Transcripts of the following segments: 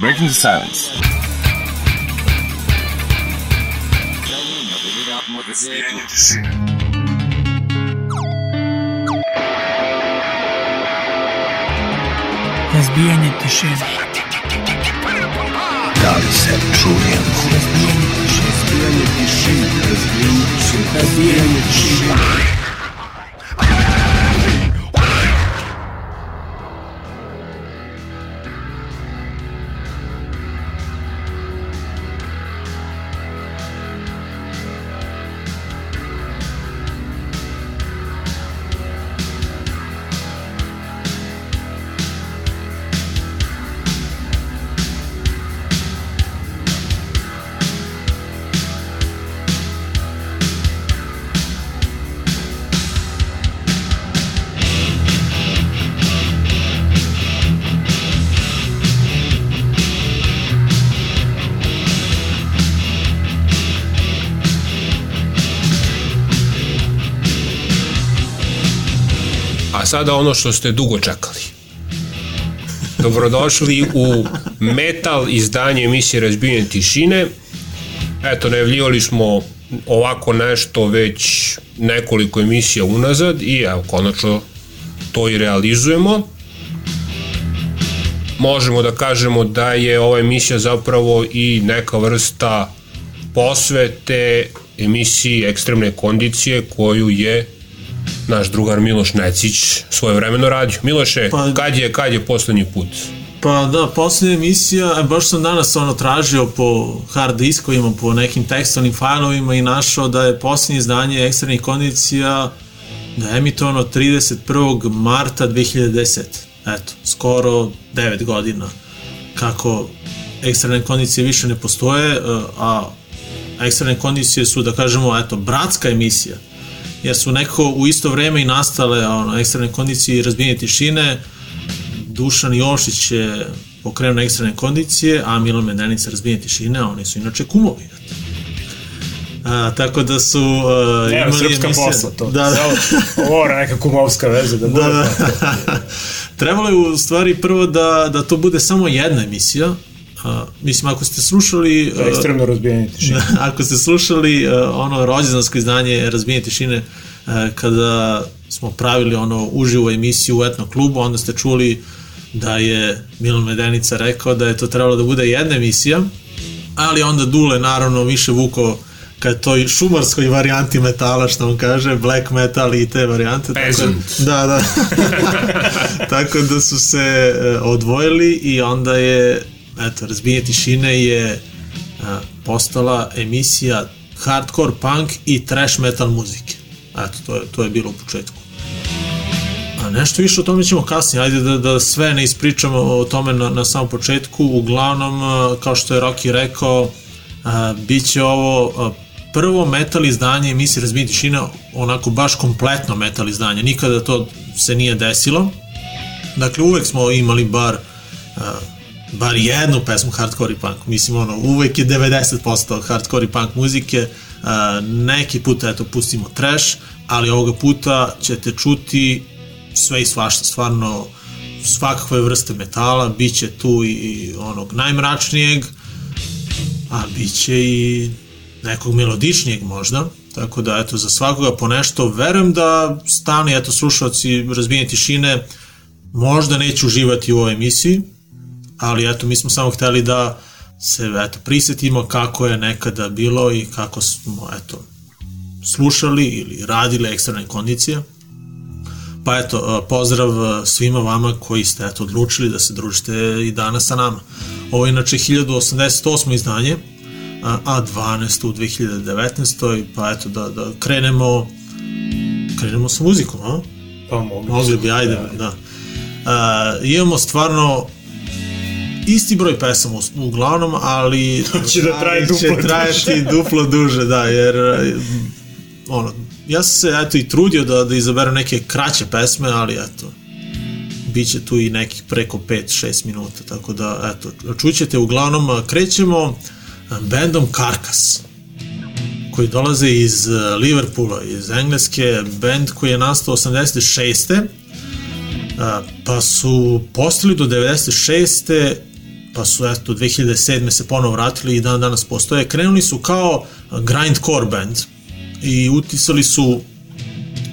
Breaking the silence. Razbijanje tišine. Razbijanje tišine. Da li se čujemo? Razbijanje tišine. Razbijanje tišine. Sada ono što ste dugo čekali. Dobrodošli u metal izdanje emisije Razbijenje tišine. Eto, najavljivali smo ovako nešto već nekoliko emisija unazad i evo, konačno to i realizujemo. Možemo da kažemo da je ova emisija zapravo i neka vrsta posvete emisiji ekstremne kondicije koju je naš drugar Miloš Necić svoje vremeno radio. Miloše, Pa- kad je, kad je poslednji put? Pa da, posljednja emisija, e, baš sam danas ono tražio po hard diskovima, po nekim tekstualnim failovima i našao da je posljednje izdanje ekstremnih kondicija da je emitovano 31. marta 2010. Eto, skoro 9 godina kako ekstremne kondicije više ne postoje, e, a ekstremne kondicije su, da kažemo, eto, bratska emisija, jer su nekako u isto vreme i nastale ono, ekstremne kondicije i razbijenje tišine, Dušan Jošić je pokrenuo na ekstremne kondicije, a Milan Medenica razbijenje tišine, a oni su inače kumovi. A, tako da su uh, Evo, imali srpska emisije- posla to. Da, da. Ovo je neka kumovska veza da bude. da, da. Trebalo je u stvari prvo da, da to bude samo jedna emisija. A, mislim, ako ste slušali... To je ekstremno razbijanje tišine. ako ste slušali uh, ono rođendansko izdanje Razbijenje tišine uh, kada smo pravili ono uživo emisiju u etno klubu, onda ste čuli da je Milan Medenica rekao da je to trebalo da bude jedna emisija, ali onda Dule naravno više vuko ka toj šumarskoj varijanti metala, što on kaže, black metal i te varijante. Tako, Peasant. da, da. tako da su se e, odvojili i onda je, eto, razbijenje tišine je a, postala emisija hardcore punk i trash metal muzike. Eto, to je, to je bilo u početku. A nešto više o tome ćemo kasnije, ajde da, da sve ne ispričamo o tome na, na samom početku. Uglavnom, a, kao što je Rocky rekao, a, bit će ovo a, prvo metal izdanje emisije Razbijenje tišine, onako baš kompletno metal izdanje. Nikada to se nije desilo. Dakle, uvek smo imali bar uh, bar jednu pesmu hardcore i punk. Mislim, ono, uvek je 90% hardcore i punk muzike. Uh, neki put, eto, pustimo trash, ali ovoga puta ćete čuti sve i svašta, stvarno svakakve vrste metala, bit će tu i, i onog najmračnijeg, a bit će i nekog melodičnijeg možda, tako da eto za svakoga po nešto, verujem da stani eto slušalci razbijenje tišine možda neće uživati u ovoj emisiji, ali eto mi smo samo hteli da se eto prisetimo kako je nekada bilo i kako smo eto slušali ili radili ekstremne kondicije. Pa eto, pozdrav svima vama koji ste eto odlučili da se družite i danas sa nama. Ovo je inače 1088. izdanje, a a 12. u 2019. Pa eto, da, da krenemo, krenemo sa muzikom, a? Pa mogli. Mogli bi, ajde, da. Uh, imamo stvarno isti broj pesama u- uglavnom, ali Će da traje duplo će trajati duplo duže, da, jer uh, ono, ja sam se eto i trudio da, da izaberem neke kraće pesme, ali eto, bit će tu i nekih preko 5-6 minuta, tako da, eto, čućete, uglavnom krećemo uh, bandom Karkas koji dolaze iz uh, Liverpoola, iz Engleske, band koji je nastao 86. A, pa su postali do 96. pa su eto 2007. se ponovo vratili i dan danas postoje. Krenuli su kao grindcore band i utisali su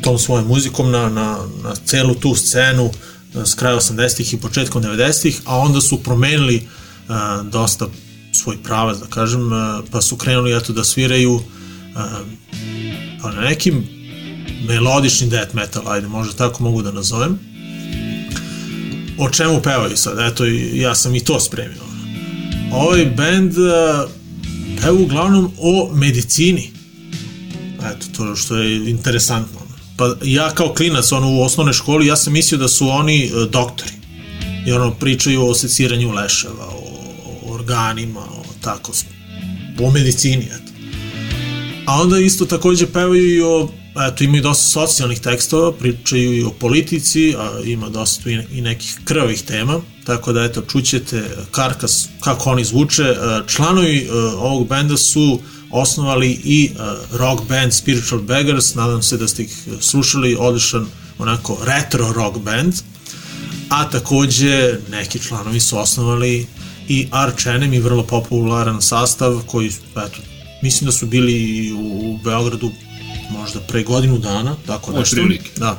tom svojom muzikom na, na, na celu tu scenu s kraja 80-ih i početkom 90-ih, a onda su promenili a, dosta svoj pravac, da kažem, a, pa su krenuli eto da sviraju a, pa na nekim melodični death metal, ajde, možda tako mogu da nazovem. O čemu pevaju sad? Eto, ja sam i to spremio. Ovaj band uh, peva uglavnom o medicini. Eto, to što je interesantno. Pa ja kao klinac, ono, u osnovnoj školi, ja sam mislio da su oni uh, doktori. I ono, pričaju o seciranju leševa, o, o organima, o tako, o medicini, eto. A onda isto takođe pevaju i o, eto, imaju dosta socijalnih tekstova, pričaju i o politici, a ima dosta tu i nekih krvavih tema, tako da, eto, čućete Karkas, kako oni zvuče. E, Članovi e, ovog benda su osnovali i e, rock band Spiritual Beggars, nadam se da ste ih slušali, odličan onako retro rock band, a takođe neki članovi su osnovali i Arch Enemy, vrlo popularan sastav koji, eto, mislim da su bili u Beogradu možda pre godinu dana, tako nešto. Otprilike. Da.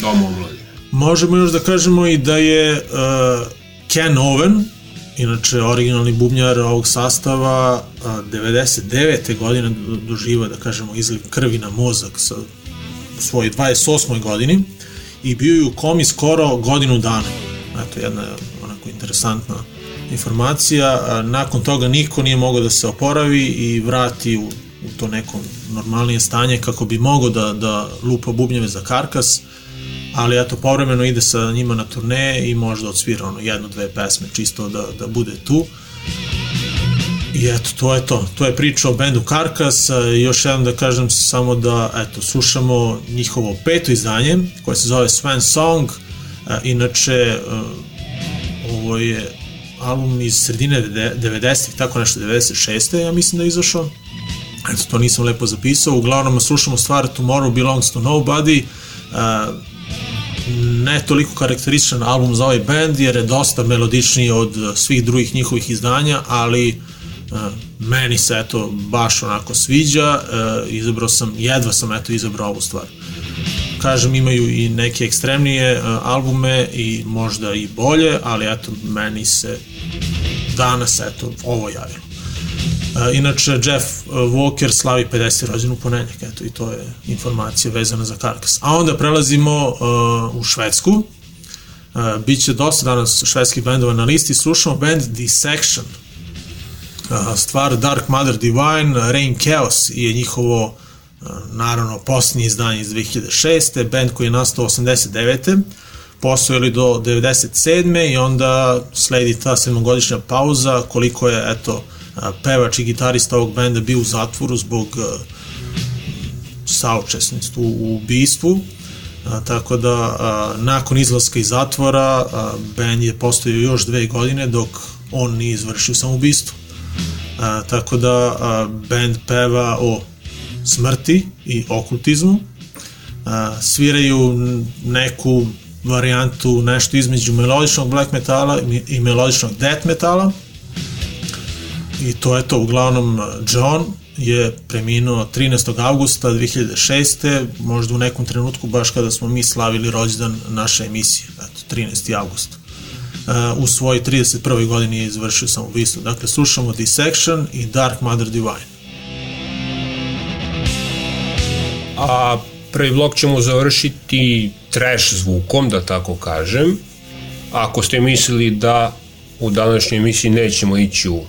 Dom omladine. Možemo još da kažemo i da je uh, Ken Owen, inače originalni bubnjar ovog sastava, uh, 99. godine do- doživa, da kažemo, izliv krvi na mozak sa u svojoj 28. godini i bio je u komi skoro godinu dana. Eto, jedna onako interesantna informacija. Nakon toga niko nije mogao da se oporavi i vrati u, u to neko normalnije stanje kako bi mogao da, da lupa bubnjeve za karkas ali eto, povremeno ide sa njima na turneje i možda odsvira ono jednu, dve pesme čisto da, da bude tu. I eto, to je to. To je priča o bendu Karkas. A, Još jednom da kažem samo da, eto, slušamo njihovo peto izdanje, koje se zove Swan Song. A, Inače, a, ovo je album iz sredine 90-ih, tako nešto, 96. ja mislim da je izašao. Eto, to nisam lepo zapisao. Uglavnom, slušamo stvar Tomorrow Belongs to Nobody. A, ne toliko karakterističan album za ovaj band jer je dosta melodičniji od svih drugih njihovih izdanja, ali uh, meni se eto baš onako sviđa, uh, izabrao sam, jedva sam eto izabrao ovu stvar. Kažem, imaju i neke ekstremnije uh, albume i možda i bolje, ali eto, meni se danas eto ovo javilo. Uh, inače, Jeff uh, Walker slavi 50. rođen u ponednjak, eto, i to je informacija vezana za Karkas. A onda prelazimo uh, u Švedsku. Uh, Biće dosta danas švedskih bendova na listi. Slušamo band Dissection. Uh, stvar Dark Mother Divine, Rain Chaos je njihovo uh, naravno posljednje izdanje iz 2006. Band koji je nastao 89 postojali do 97. i onda sledi ta sedmogodišnja pauza koliko je eto pevač i gitarista ovog benda bio u zatvoru zbog a, saučesništva u ubistvu. A, tako da a, nakon izlaska iz zatvora a, band je postojao još dve godine dok on nije izvršio samoubistvo a, tako da a, band peva o smrti i okultizmu. A, sviraju neku varijantu nešto između melodičnog black metala i melodičnog death metala i to je to uglavnom John je preminuo 13. augusta 2006. možda u nekom trenutku baš kada smo mi slavili rođendan naše emisije eto 13. august Uh, u svojoj 31. godini je izvršio samoubistvo. Dakle, slušamo Dissection i Dark Mother Divine. A prvi blok ćemo završiti trash zvukom, da tako kažem. Ako ste mislili da u današnjoj emisiji nećemo ići u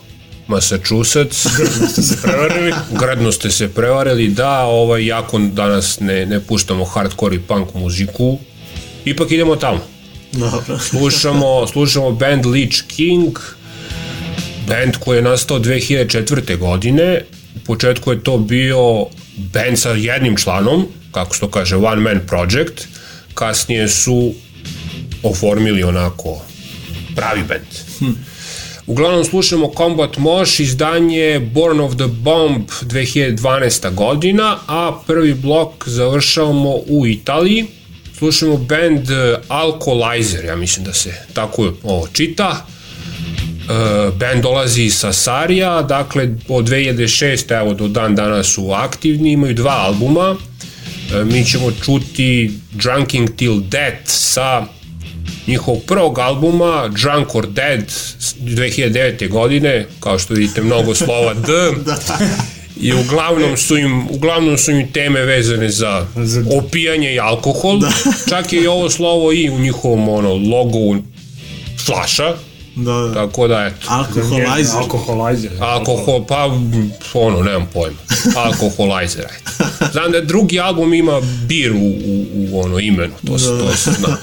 Massachusetts. Ste se prevarili? Gradno ste se prevarili, da, ovaj, jako danas ne, ne puštamo hardcore i punk muziku, ipak idemo tamo. Dobro. Slušamo, slušamo band Leech King, band koji je nastao 2004. godine. U početku je to bio band sa jednim članom, kako se to kaže, one man project. Kasnije su oformili onako pravi band. Hm. Uglavnom slušamo Combat Mosh, izdanje Born of the Bomb 2012. godina, a prvi blok završavamo u Italiji. Slušamo band eh, Alcoholizer, ja mislim da se tako ovo čita. Uh, band dolazi sa Sarija, dakle od 2006. evo do dan danas su aktivni, imaju dva albuma. Uh, mi ćemo čuti Drunking Till Death sa njihovog prvog albuma Drunk or Dead 2009. godine, kao što vidite mnogo slova D. da. I uglavnom su im uglavnom su im teme vezane za opijanje i alkohol. Da. Čak je i ovo slovo i u njihovom ono logu flaša. Da, da. Tako da eto. Alkoholizer. Alkoholizer. Alkohol, pa ono, nemam pojma. Alkoholizer, ajde. Znam da drugi album ima bir u, u, u ono imenu, to se, to se zna.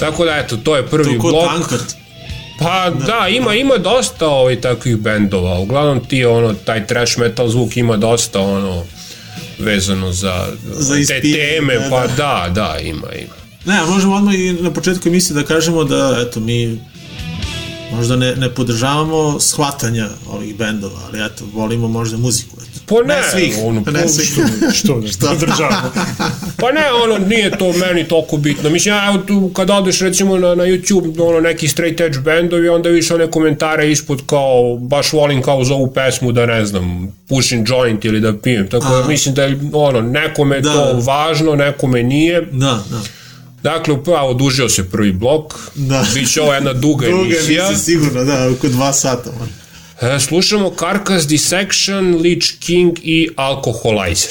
Tako da eto, to je prvi To blok. tankard. Pa da, da ima ima dosta ovaj takvih bendova. Uglavnom ti ono taj thrash metal zvuk ima dosta ono vezano za, Za te ispijanje, teme, da, pa da. da, da, ima, ima. Ne, možemo odmah i na početku emisije da kažemo da, eto, mi možda ne, ne podržavamo shvatanja ovih bendova, ali eto, volimo možda muziku, eto. Pa ne, Ne svih, ono, ne po- svih. Što da što državamo? Pa ne, ono, nije to meni toliko bitno. Mislim, ja, evo tu, kad odeš recimo na, na YouTube, ono, neki straight edge bendovi, onda vidiš one komentare ispod kao, baš volim kao za ovu pesmu da ne znam, pušim joint ili da pijem. Tako da mislim da je, ono, nekome je Da. to važno, nekome nije. Da, da. Dakle, upravo odužio se prvi blok. Da. Biće ovo jedna duga, Druga emisija. emisija, sigurno, da, oko dva sata. možda. E, slušamo Carcass Dissection, Leech King i Alcoholizer.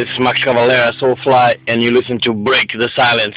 It's Max Cavalera, Soulfly, and you listen to Break the Silence.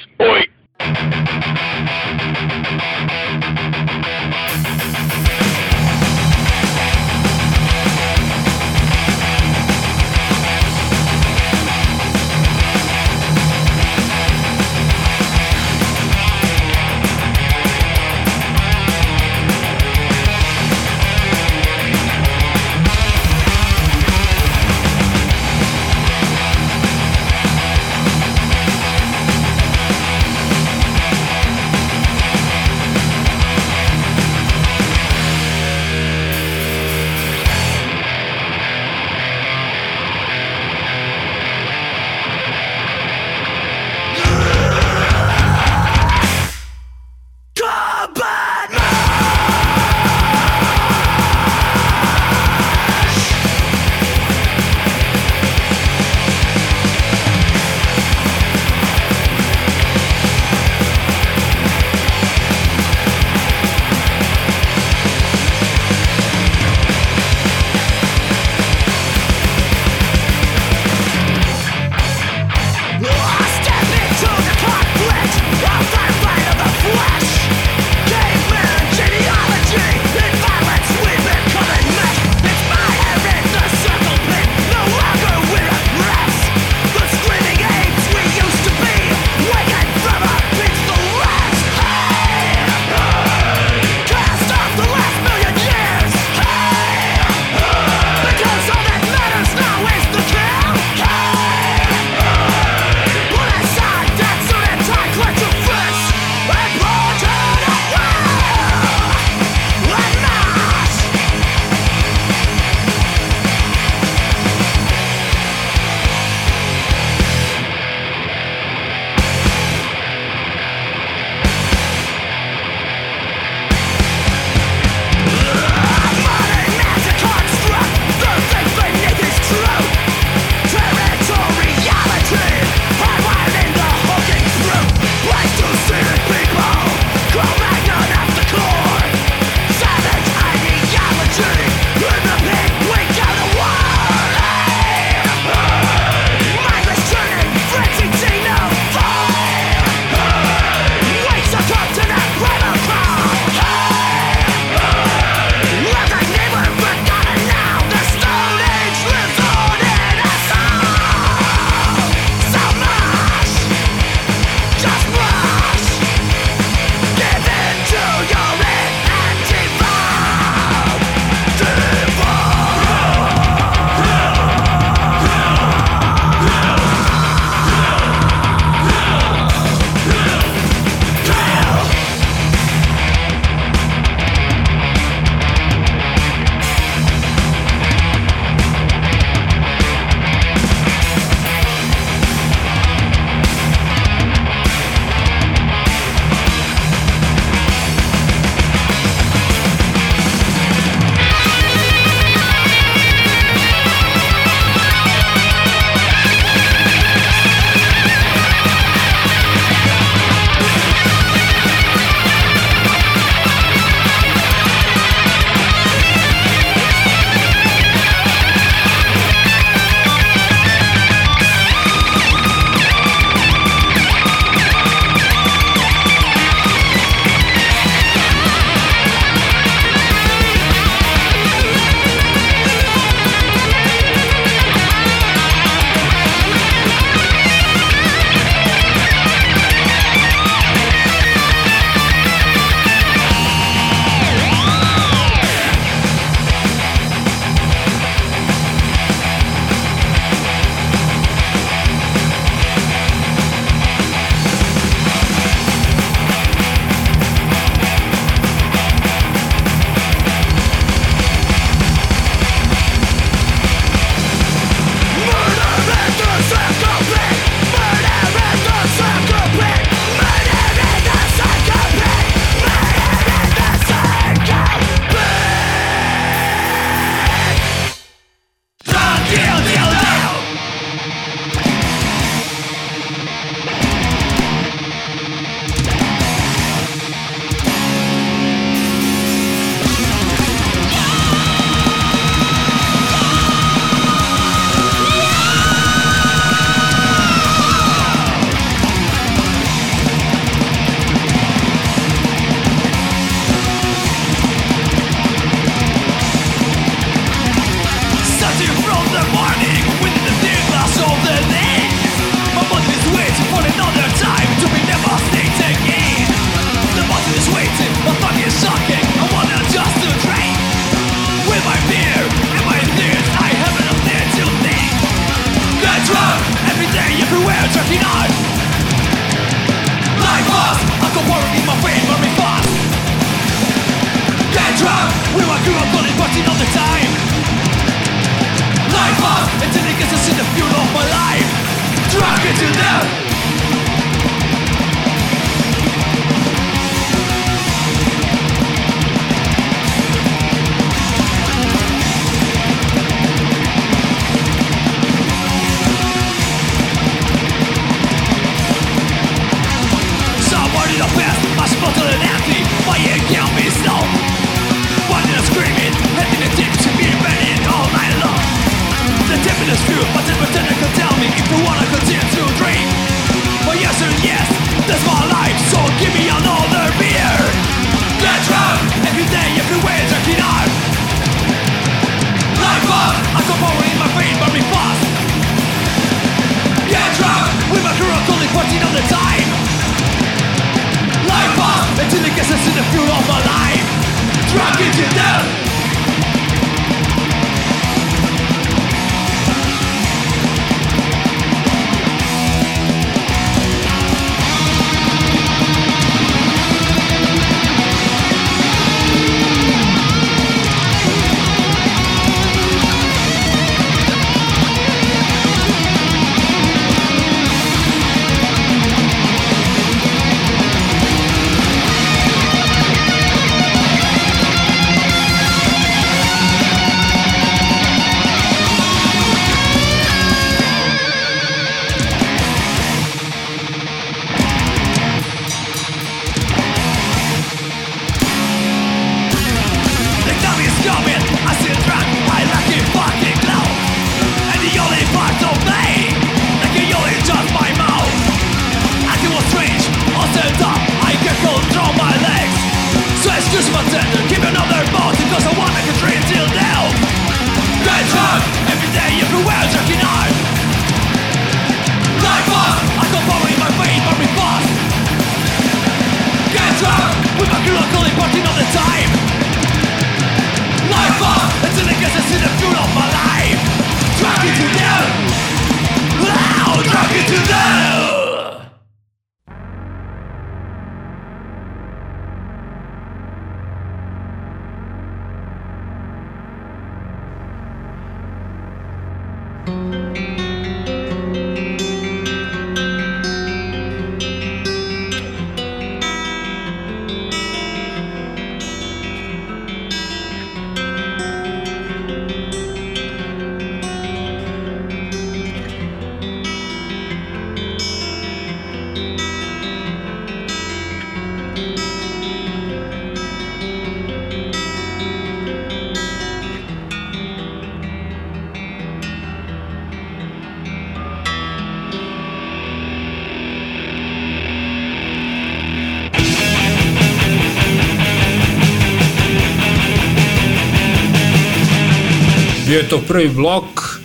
Bio je to prvi blok.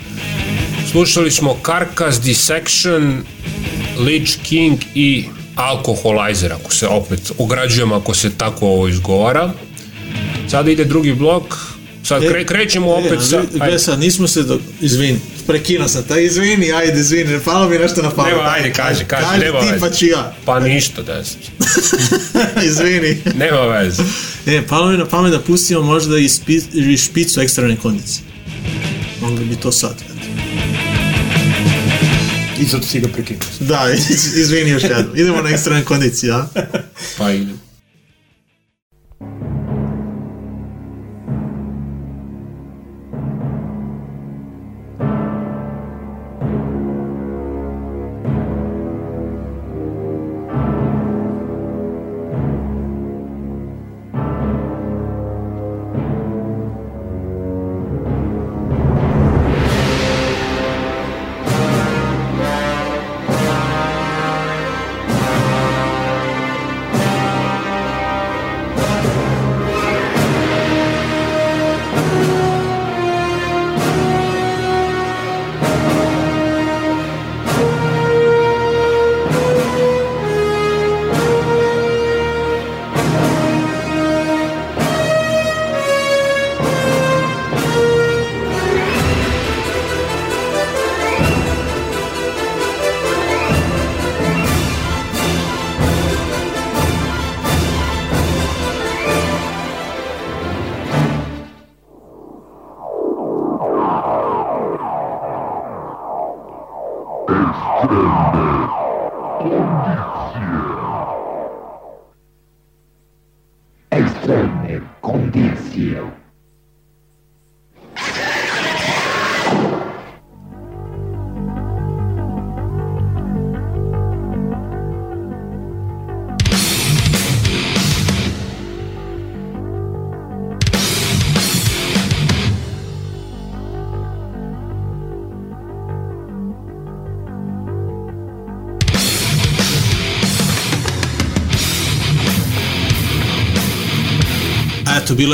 Slušali smo Carcass, Dissection, Lich King i Alkoholizer, ako se opet ograđujem, ako se tako ovo izgovara. Sada ide drugi blok, sad kre, e, krećemo e, opet sa... sa... Besa, nismo se, do... Izvin, prekino sam, taj izvini, ajde, izvini, Falo mi nešto na pamet. Nema, ajde, kaži, kaži, kaži nema ti, pa ću ja. Pa ništa, da se. izvini. Nema veze. E, falo mi na pamet da pustimo možda i, spi, i špicu ekstremne kondicije mogli bi to sad. I zato si ga prekinuo. Da, izvini još jednom. Idemo na ekstremne kondicije, a? Pa idemo.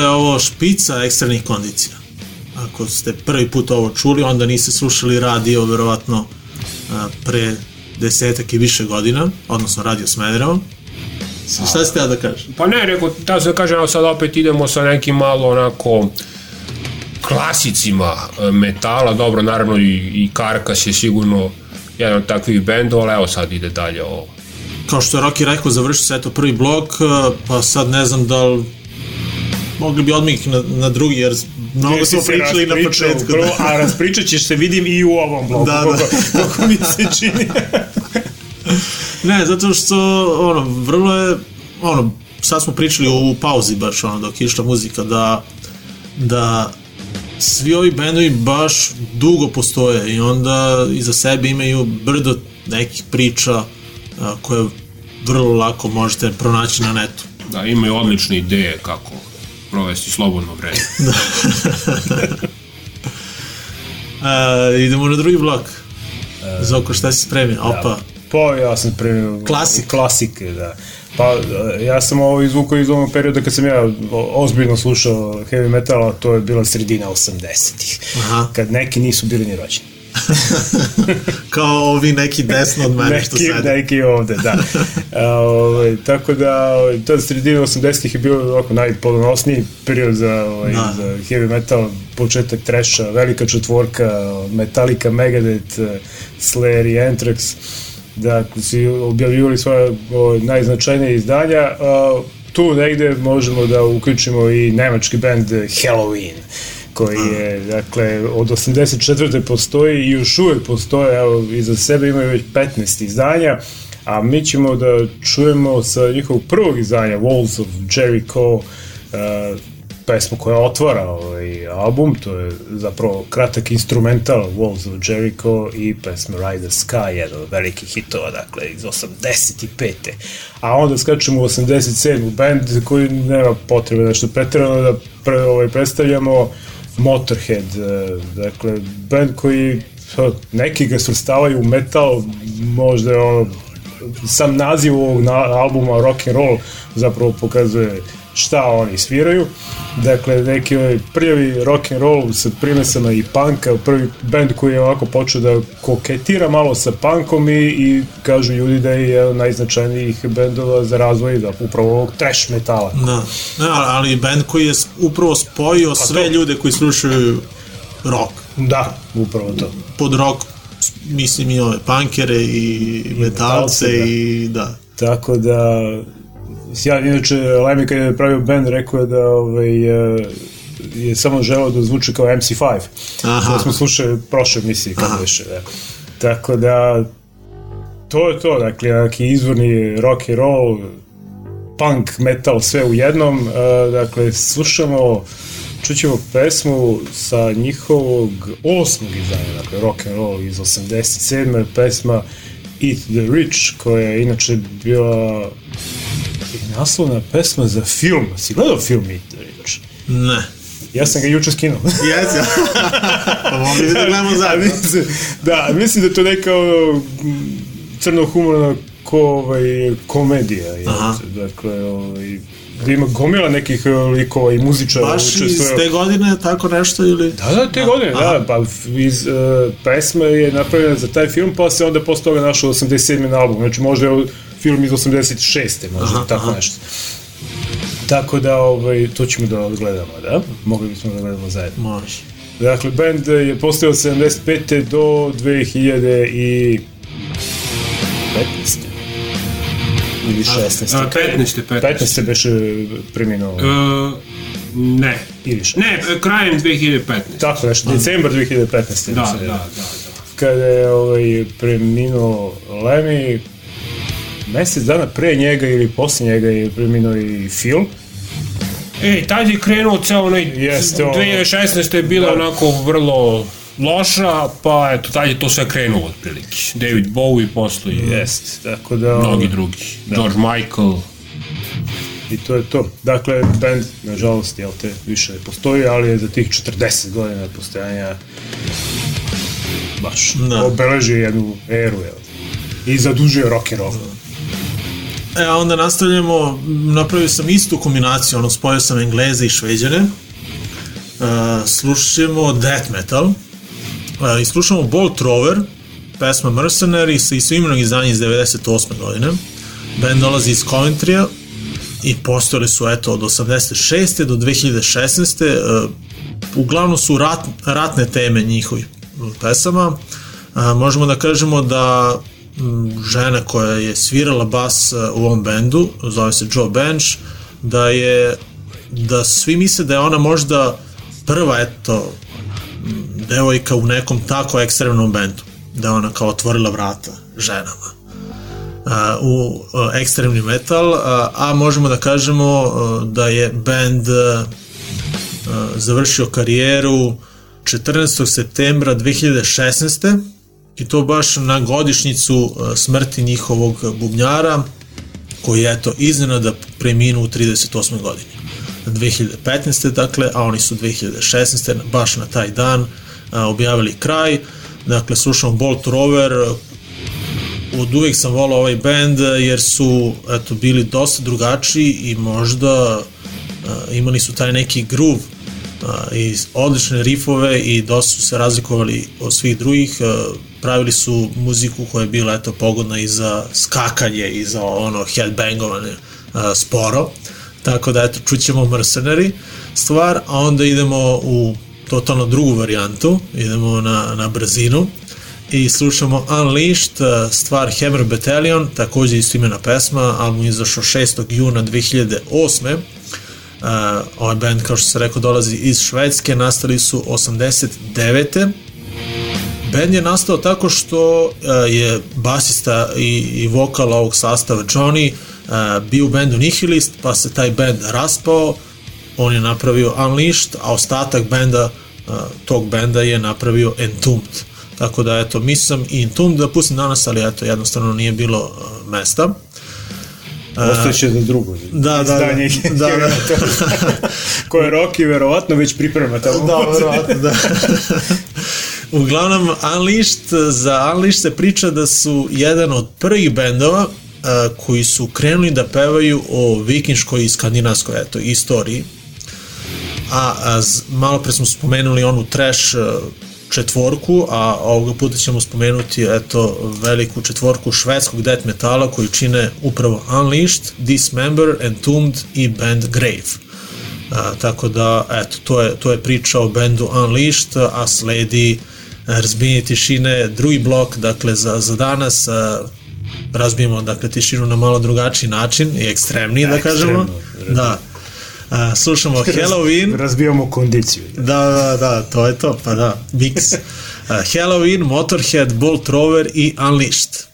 Je ovo špica ekstremnih kondicija. Ako ste prvi put ovo čuli, onda niste slušali radio, verovatno, pre desetak i više godina, odnosno radio Smederevo. Šta ste ja da kažem? Pa ne, rekao, da se kažem, evo sad opet idemo sa nekim malo onako klasicima e, metala, dobro, naravno i, i Karkas je sigurno jedan od takvih bendova, ali evo sad ide dalje ovo. Kao što je Rocky rekao, završi se eto prvi blok, a, pa sad ne znam da li mogli bi odmah na, na drugi, jer mnogo smo pričali na početku. Prvo, a raspričat ćeš se, vidim, i u ovom blogu, Da, da. koliko mi se čini. Ne, zato što, ono, vrlo je, ono, sad smo pričali u pauzi baš, ono, dok je išla muzika, da, da svi ovi bendovi baš dugo postoje i onda iza sebe imaju brdo nekih priča a, koje vrlo lako možete pronaći na netu. Da, imaju odlične ideje kako provesti slobodno vreme. A, idemo na drugi blok. Zoko, šta si spremio? Opa, Pa ja sam primio Klasik. klasike, da. Pa e, ja sam ovo izvukao iz onog perioda kad sam ja ozbiljno slušao heavy metal, a to je bila sredina 80-ih. Aha. Kad neki nisu bili ni rođeni. kao ovi neki desno od mene što neki, sede. neki ovde, da. Ovaj, tako da, ovaj, ta sredina 80-ih je bio ovako najplodonosniji period za, ovaj, Da. za heavy metal, početak treša, velika četvorka, Metallica, Megadeth, eh, Slayer i Anthrax, da su objavljivali svoje ovaj, najznačajnije izdanja. A, tu negde možemo da uključimo i nemački band Halloween koji je, dakle, od 84. postoji i još uvek postoje, evo, iza sebe imaju već 15 izdanja, a mi ćemo da čujemo sa njihovog prvog izdanja, Walls of Jericho, uh, pesmu koja otvara ovaj album, to je zapravo kratak instrumental Walls of Jericho i pesma Ride the Sky, jedan od velikih hitova, dakle, iz 85. A onda skačemo u 87. band koji nema potrebe nešto pretirano da pre, ovaj, predstavljamo Motorhead, eh, dakle, band koji neki ga svrstavaju u metal, možda je ono sam naziv ovog na, albuma rock and roll zapravo pokazuje šta oni sviraju. Dakle, neki ovaj prljavi rock and roll sa primesama i punka, prvi band koji je ovako počeo da koketira malo sa punkom i, i kažu ljudi da je jedan od najznačajnijih bendova za razvoj da, upravo ovog trash metala. Da, ne, ali band koji je upravo spojio sve to. ljude koji slušaju rock. Da, upravo to. Pod rock mislim i ove punkere i, metalce metalce, da. i da. Tako da ja inače Lemmy kad je pravio band rekao je da ovaj, je samo želeo da zvuči kao MC5 Aha. to smo slušali prošle emisije kako više da. tako da to je to dakle neki izvorni rock and roll punk, metal, sve u jednom e, dakle slušamo čućemo pesmu sa njihovog osmog izdanja, dakle rock and roll iz 87. pesma Eat the Rich, koja je inače bila i naslovna pesma za film. Si gledao film Eat the Rich? Ne. Ja sam ga juče skinuo. Jesi, pa mogli bi da gledamo A zajedno. da, mislim da to neka ono, m, crno humorna ko, ovaj, komedija. Je, Aha. dakle, ovaj, gde ima gomila nekih eh, likova i muzičara. Baš iz učestvuje. te godine tako nešto ili... Da, da, te godine, da, pa iz, uh, pesma je napravljena za taj film, pa se onda posle toga našao 87. na album, znači možda je film iz 86. možda Aha, tako aha. nešto. Tako da, ovaj, to ćemo da odgledamo, da? Mogli bismo da gledamo zajedno. Može. Dakle, band je postao od 75. do 2000 i 15. Ili 16. A, 15. 15. 15. beše preminuo. E, ne. Ili še- Ne, krajem 2015. Tako nešto, decembar 2015. Da, da, da, da. kada je ovaj, preminuo Lemmy, mesec dana pre njega ili posle njega je preminuo i Phil. Ej, tad je krenuo ceo onaj, Jeste, ono- 2016. je bila onako vrlo loša, pa eto, tad je to sve krenulo otprilike. David Bowie posle i Jest, tako da... mnogi drugi. George Michael. I to je to. Dakle, band, nažalost, jel te, više ne postoji, ali je za tih 40 godina postojanja baš Da. obeležio jednu eru, jel? I zadužio rock and roll. E, a onda nastavljamo, napravio sam istu kombinaciju, ono, spojio sam Engleze i Šveđane. Slušat ćemo death metal. Uh, I slušamo Bolt Rover, pesma Mercenary sa istoimenog izdanja iz 98. godine. Band dolazi iz Coventrya i postojali su eto od 86. do 2016. Uh, uglavnom su rat, ratne teme njihovih pesama. A, možemo da kažemo da žena koja je svirala bas a, u ovom bendu, zove se Joe Bench, da je da svi misle da je ona možda prva eto devojka u nekom tako ekstremnom bendu da je ona kao otvorila vrata ženama a, u a, ekstremni metal, a, možemo da kažemo da je a, završio karijeru 14. septembra 2016. i to baš na godišnjicu a, smrti njihovog bubnjara koji je eto iznenada preminuo u 38. godini. 2015. dakle, a oni su 2016. baš na taj dan a, objavili kraj. Dakle, slušamo Bolt Rover, od uvek sam volao ovaj band jer su eto, bili dosta drugačiji i možda uh, imali su taj neki groove i odlične rifove i dosta su se razlikovali od svih drugih pravili su muziku koja je bila eto pogodna i za skakanje i za ono headbangovanje uh, sporo tako da eto čućemo Mercenary stvar a onda idemo u totalno drugu varijantu idemo na, na brzinu i slušamo Unleashed, uh, stvar Hammer Battalion, takođe isto imena pesma, album izašao 6. juna 2008. Uh, ovaj band, kao što se rekao, dolazi iz Švedske, nastali su 89. Band je nastao tako što uh, je basista i, i vokal ovog sastava Johnny uh, bio u bendu Nihilist, pa se taj band raspao, on je napravio Unleashed, a ostatak benda, uh, tog benda je napravio Entombed. Tako da, eto, mislio sam i Entombed da pustim danas, ali eto, jednostavno nije bilo mesta. Ostaće za drugo. Da, da, izdanje da, da, koje Rocky verovatno već priprema tamo. Da, verovatno, da. Uglavnom, Unleashed, za Unleashed se priča da su jedan od prvih bendova uh, koji su krenuli da pevaju o vikinškoj i skandinavskoj eto, istoriji. A, a z, malo pre smo spomenuli onu trash uh, četvorku, a ovoga puta ćemo spomenuti eto veliku četvorku švedskog death metala koji čine upravo Unleashed, Dismember, Entombed i band Grave. A, tako da, eto, to je, to je priča o bendu Unleashed, a sledi a, razbijenje tišine, drugi blok, dakle, za, za danas a, razbijemo, dakle, tišinu na malo drugačiji način i ekstremniji, da kažemo. Da. A, slušamo Halloween. Razbijamo kondiciju. Da, da, da, to je to, pa da, mix. Halloween, Motorhead, Bolt Rover i Unleashed.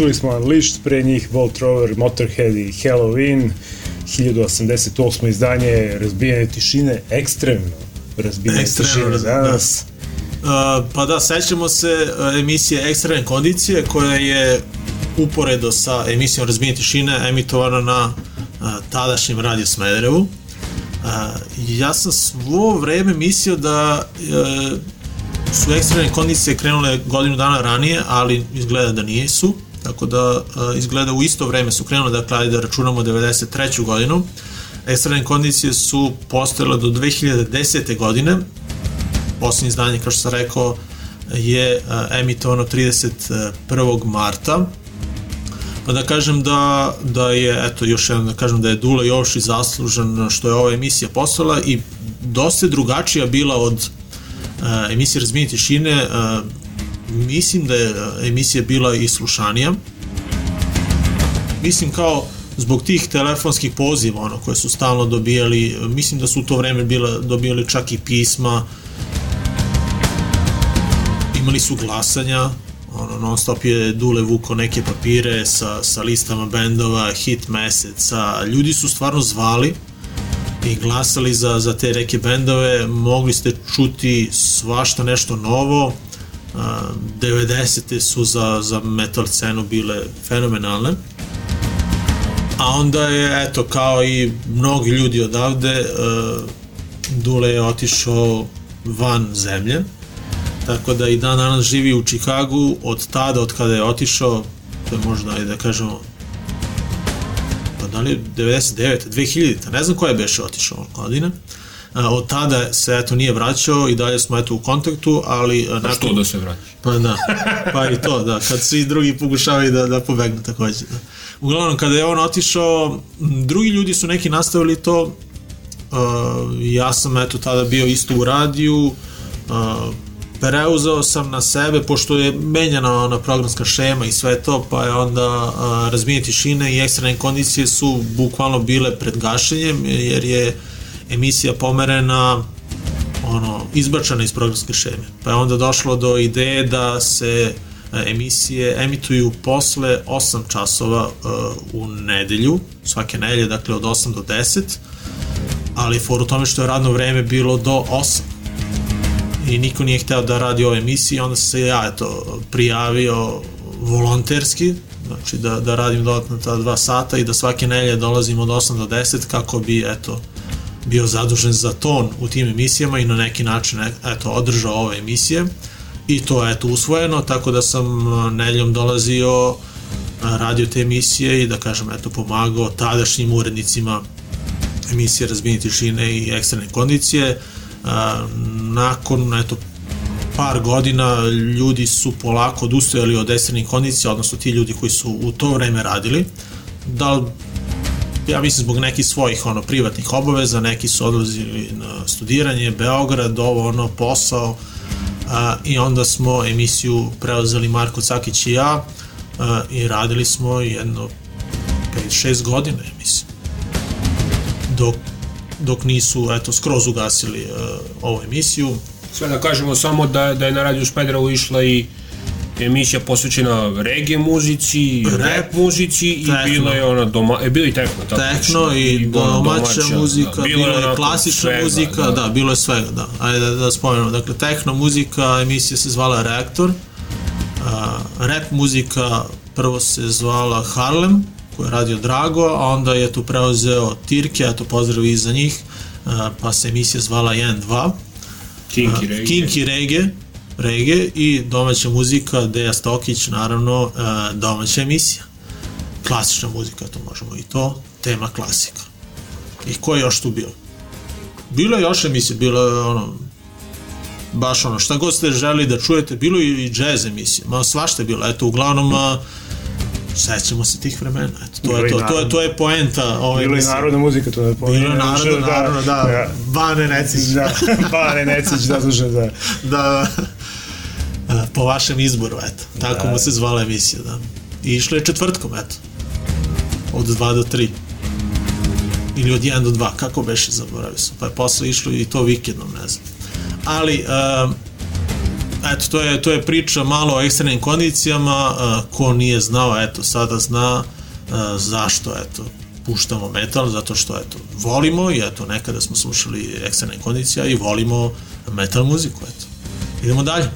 Čuli smo Unleashed, pre njih Volt Rover, Motorhead i Halloween, 1088. izdanje, razbijanje tišine, ekstremno razbijanje Ekstremno, tišine da. danas. Uh, pa da, sećamo se uh, emisije Ekstremne kondicije koja je uporedo sa emisijom Razbijenje tišine emitovana na uh, tadašnjem radiju Smederevu. Uh, ja sam svo vreme mislio da uh, su ekstremne kondicije krenule godinu dana ranije, ali izgleda da nisu. Tako da uh, izgleda u isto vreme su krenule, dakle, ajde da računamo 93. godinu. Ekstremne kondicije su postojale do 2010. godine, posljednje izdanje, kao što sam rekao, je uh, emitovano 31. marta. Pa da kažem da, da je, eto, još jednom da kažem da je Dula Jovišić zaslužan što je ova emisija postala i dosta drugačija bila od uh, emisije Razmini tišine. Uh, mislim da je uh, emisija bila i slušanija. Mislim kao zbog tih telefonskih poziva ono koje su stalno dobijali, mislim da su u to vreme bila, dobijali čak i pisma, imali su glasanja, ono, non stop je Dule vuko neke papire sa, sa listama bendova, hit meseca, ljudi su stvarno zvali i glasali za, za te neke bendove, mogli ste čuti svašta nešto novo, 90. su za, za metal scenu bile fenomenalne, a onda je, eto, kao i mnogi ljudi odavde, uh, Dule je otišao van zemlje, tako da i dan danas živi u Čikagu, od tada, od kada je otišao, to je možda, da kažemo, pa da li je 99. 2000. Ne znam koja je beše otišao godine. Od tada se eto nije vraćao i dalje smo eto u kontaktu, ali Pa nakon... što da se vrati? Pa da, pa i to, da, kad svi drugi pokušavaju da, da pobegnu takođe. Da. Uglavnom, kada je on otišao, drugi ljudi su neki nastavili to, ja sam eto tada bio isto u radiju, preuzeo sam na sebe, pošto je menjana ona programska šema i sve to, pa je onda razbijenje tišine i ekstremne kondicije su bukvalno bile pred gašenjem, jer je emisija pomerena ono, izbačena iz programske šeme. Pa je onda došlo do ideje da se a, emisije emituju posle 8 časova a, u nedelju, svake nedelje, dakle od 8 do 10, ali for u tome što je radno vreme bilo do 8 i niko nije hteo da radi ove emisije, onda se ja eto, prijavio volonterski, znači da, da radim dodatno ta dva sata i da svake nelje dolazim od 8 do 10 kako bi eto, bio zadužen za ton u tim emisijama i na neki način eto, održao ove emisije. I to je eto usvojeno, tako da sam neljom dolazio radio te emisije i da kažem eto pomagao tadašnjim urednicima emisije Razbini tišine i ekstremne kondicije. A, nakon eto par godina ljudi su polako odustajali od ekstremnih kondicija, odnosno ti ljudi koji su u to vreme radili, da ja mislim zbog nekih svojih ono privatnih obaveza, neki su odlazili na studiranje, Beograd, ovo ono posao a, i onda smo emisiju preuzeli Marko Cakić i ja a, i radili smo jedno 5-6 godina, mislim. Dok dok nisu eto skroz ugasili uh, ovu emisiju. Sve da kažemo samo da, da je na radiju Smederevu išla i emisija posvećena reggae muzici, rap, rap muzici i bila je ona doma, e, bilo i techno, tako nešto, i ono domaća, muzika, da, bilo je klasična svega, muzika, da. da, bilo je svega, da. Ajde da, da spomenemo. Dakle, techno muzika, emisija se zvala Reaktor, uh, rap muzika prvo se zvala Harlem, koji je radio Drago, a onda je tu preuzeo Tirke, eto pozdrav i za njih, uh, pa se emisija zvala 1-2. Kinky reggae. Kinky reggae, reggae i domaća muzika, Deja Stokić, naravno, uh, domaća emisija. Klasična muzika, to možemo i to, tema klasika. I ko je još tu bio? Bilo je još emisija, bilo je ono, baš ono, šta god ste želi da čujete, bilo je i jazz emisija, ma svašta je bilo, eto, uglavnom, a, sećamo se tih vremena, eto, to je to, to je, to je poenta ove Bilo emisije. narodna muzika, to ne Bilo je narodno, naravno, da, Bane Necić. Da, Bane Necić, zadužen za... da, da, po vašem izboru, eto, tako Da. mu se zvala emisija, da. I išlo je četvrtkom, eto, od 2 do 3. Ili od 1 do 2, kako beše, zaboravio sam. Pa je posle išlo i to vikendom, ne znam. Ali, um, eto, to je, to je priča malo o ekstremnim kondicijama, uh, ko nije znao, eto, sada zna uh, zašto, eto, puštamo metal, zato što, eto, volimo i, eto, nekada smo slušali ekstremne kondicija i volimo metal muziku, eto. Idemo dalje.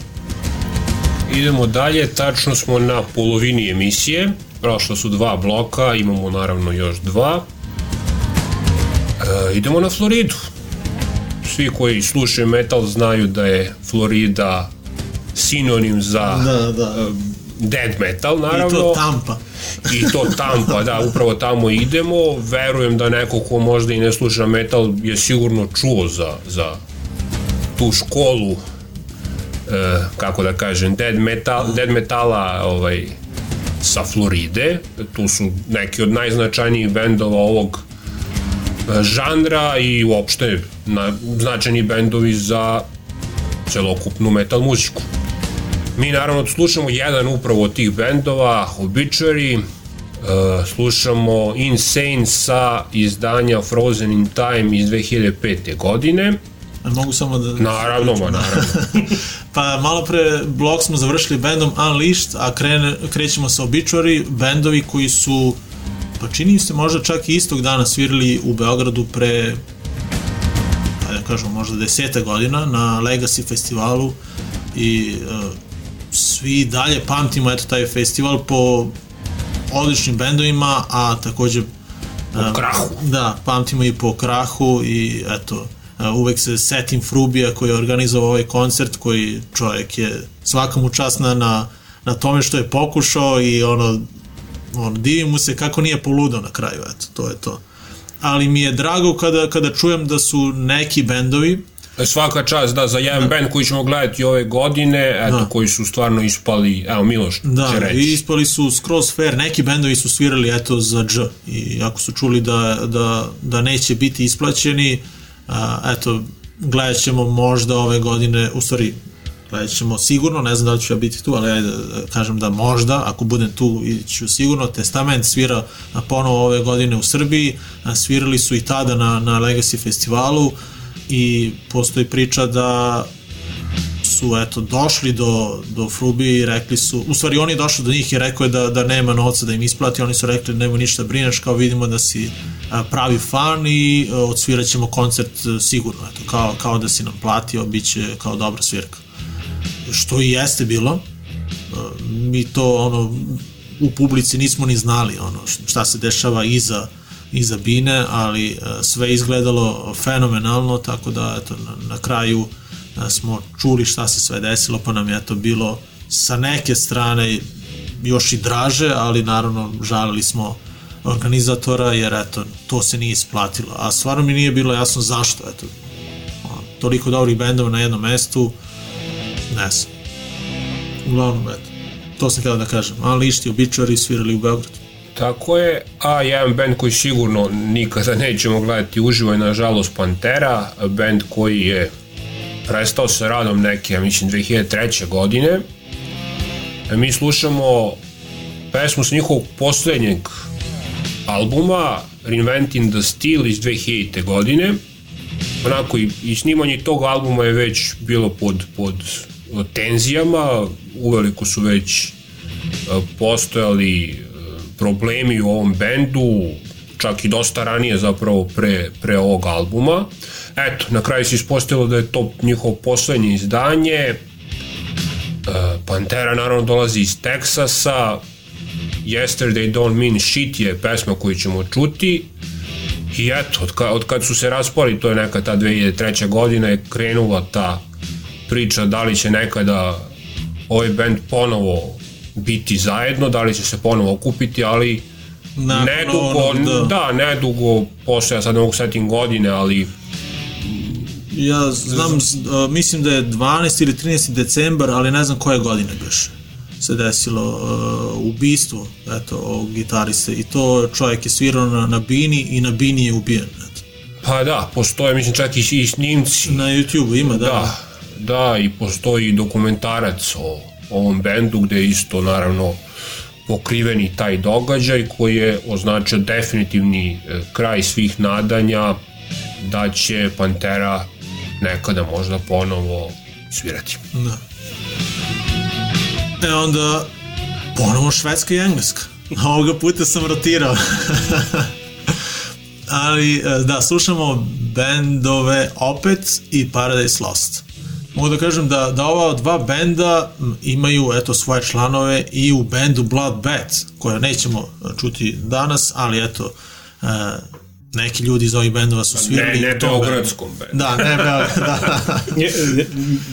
Idemo dalje, tačno smo na polovini emisije, prošlo su dva bloka, imamo naravno još dva. E, idemo na Floridu. Svi koji slušaju metal znaju da je Florida sinonim za Da, da. e, dead metal, naravno. I to Tampa. I to Tampa, da, upravo tamo idemo. Verujem da neko ko možda i ne sluša metal je sigurno čuo za, za tu školu kako da kažem, dead, metal, dead metala ovaj, sa Floride. Tu su neki od najznačajnijih bendova ovog e, žanra i uopšte na, značajni bendovi za celokupnu metal muziku. Mi naravno slušamo jedan upravo od tih bendova, Obituary, uh, slušamo Insane sa izdanja Frozen in Time iz 2005. godine. Mogu samo da... Naravno, ma naravno. pa malo pre blog smo završili bendom Unleashed, a krene, krećemo sa Obituary, bendovi koji su pa čini se možda čak i istog dana svirali u Beogradu pre ajde da kažemo možda deseta godina na Legacy festivalu i uh, svi dalje pamtimo eto taj festival po odličnim bendovima, a takođe Po krahu. Da, pamtimo i po krahu i eto, uvek se setim Frubija koji je organizovao ovaj koncert, koji čovjek je svaka mu čast na, na, na tome što je pokušao i ono, on, divim mu se kako nije poludao na kraju, eto, to je to. Ali mi je drago kada, kada čujem da su neki bendovi, Svaka čast, da, za jedan band koji ćemo gledati ove godine, eto, Da. koji su stvarno ispali, evo, Miloš Da, će reći. i ispali su skroz fair, neki bendovi su svirali eto za dž i ako su čuli da, da, da neće biti isplaćeni, a, eto, gledat ćemo možda ove godine, u stvari, gledat ćemo sigurno, ne znam da li ću ja biti tu, ali ajde da kažem da možda, ako budem tu ću sigurno, Testament svira ponovo ove godine u Srbiji, svirali su i tada na, na Legacy festivalu i postoji priča da su eto došli do, do Frubi i rekli su, u stvari on je došao do njih i rekao je da, da nema novca da im isplati, oni su rekli nema ništa brineš, kao vidimo da si pravi fan i a, odsvirat ćemo koncert a, sigurno, eto, kao, kao da si nam platio, bit će kao dobra svirka. Što i jeste bilo, a, mi to ono u publici nismo ni znali ono šta se dešava iza iza bine, ali e, sve izgledalo fenomenalno, tako da eto, na, na kraju e, smo čuli šta se sve desilo, pa nam je to bilo sa neke strane još i draže, ali naravno žalili smo organizatora, jer eto, to se nije isplatilo. A stvarno mi nije bilo jasno zašto, eto, toliko dobrih bendova na jednom mestu, ne znam. Uglavnom, eto, to sam htio da kažem. Ali išti običari svirali u Beogradu. Tako je, a jedan band koji sigurno nikada nećemo gledati uživo je nažalost Pantera, band koji je prestao sa radom neke, ja mislim, 2003. godine. E, Mi slušamo pesmu s njihovog poslednjeg albuma, Reinventing the Steel iz 2000. godine. Onako i, i snimanje tog albuma je već bilo pod, pod tenzijama, uveliko su već e, postojali e, problemi u ovom bendu, čak i dosta ranije zapravo pre, pre ovog albuma. Eto, na kraju se ispostavilo da je to njihovo poslednje izdanje. E, Pantera naravno dolazi iz Teksasa, Yesterday Don't Mean Shit je pesma koju ćemo čuti. I eto, od, ka, od kad su se raspali, to je neka ta 2003. godina, je krenula ta priča da li će nekada ovaj band ponovo biti zajedno, da li će se ponovo okupiti, ali Nakon nedugo, onog, da. da, nedugo, posle ja sad ne mogu setim godine, ali Ja znam, z- a, mislim da je 12 ili 13. decembar, ali ne znam koje godine biš se desilo uh, ubistvo eto, ovog gitariste i to čovjek je svirao na, na bini i na bini je ubijen eto. pa da, postoje mislim čak i, i snimci na YouTube ima da, Da, da, i postoji dokumentarac o ovom bendu gde je isto naravno pokriveni taj događaj koji je označio definitivni e, kraj svih nadanja da će Pantera nekada možda ponovo svirati. da. E onda ponovo Švedska i Engleska. Ovoga puta sam rotirao. Ali e, da, slušamo bendove Opet i Paradise Lost. Mogu da kažem da, da ova dva benda imaju eto svoje članove i u bendu Blood Bat, koje nećemo čuti danas, ali eto, e, neki ljudi iz ovih bendova su svirali. Ne, ne to Beogradskom bendu. Da, ne, Beograd, da. Je,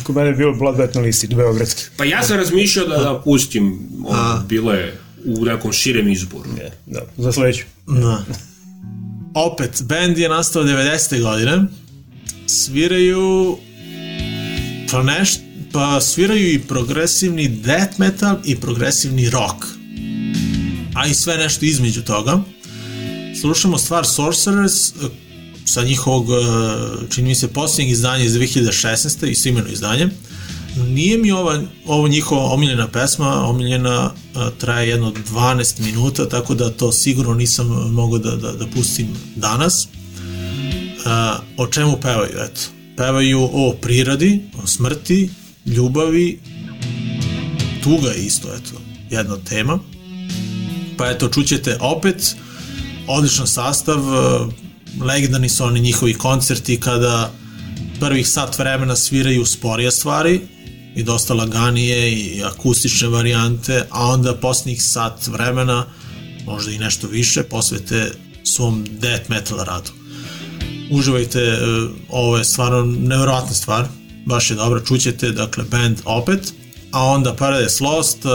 kod mene je bilo Bloodbath na listi, Beogradski. Pa ja sam razmišljao da, da pustim, ono, bilo je u nekom širem izboru. Je, da, za sledeću. Da. Opet, band je nastao 90. godine. Sviraju pa neš, pa sviraju i progresivni death metal i progresivni rock. A i sve nešto između toga. Slušamo stvar Sorcerers eh, sa njihovog, eh, čini mi se, posljednjeg izdanja iz 2016. i imeno izdanje. Nije mi ova, ovo njihova omiljena pesma, omiljena a, traje jedno 12 minuta, tako da to sigurno nisam mogao da, da, da pustim danas. O čemu pevaju, eto? Pevaju o prirodi, o smrti, ljubavi, tuga je isto, eto, jedna tema. Pa eto, čućete opet, odličan sastav, a, legendarni su oni njihovi koncerti kada prvih sat vremena sviraju sporije stvari i dosta laganije i akustične varijante, a onda posljednjih sat vremena, možda i nešto više, posvete svom death metal radu. Uživajte, e, ovo je stvarno nevjerojatna stvar, baš je dobro, čućete, dakle, band opet, a onda Paradise Lost, e,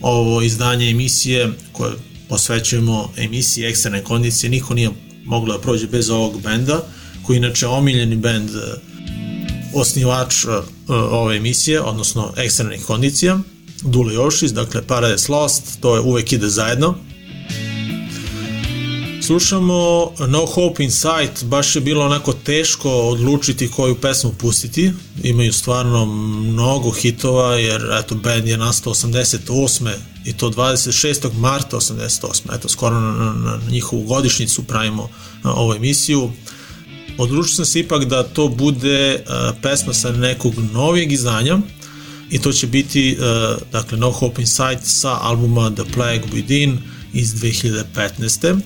ovo izdanje emisije koje posvećujemo emisiji eksterne kondicije, niko nije moglo da prođe bez ovog benda, koji je inače omiljeni bend e, osnivač uh, ove emisije, odnosno eksternih kondicija, Dule Jošis, dakle Paradise Lost, to je uvek ide zajedno. Slušamo No Hope in Sight, baš je bilo onako teško odlučiti koju pesmu pustiti, imaju stvarno mnogo hitova, jer eto, band je nastao 88. i to 26. marta 88. Eto, skoro na, na, njihovu godišnicu pravimo ovu emisiju odlučio sam se ipak da to bude pesma sa nekog novijeg izdanja i to će biti uh, dakle No Hope Inside sa albuma The Plague Within iz 2015.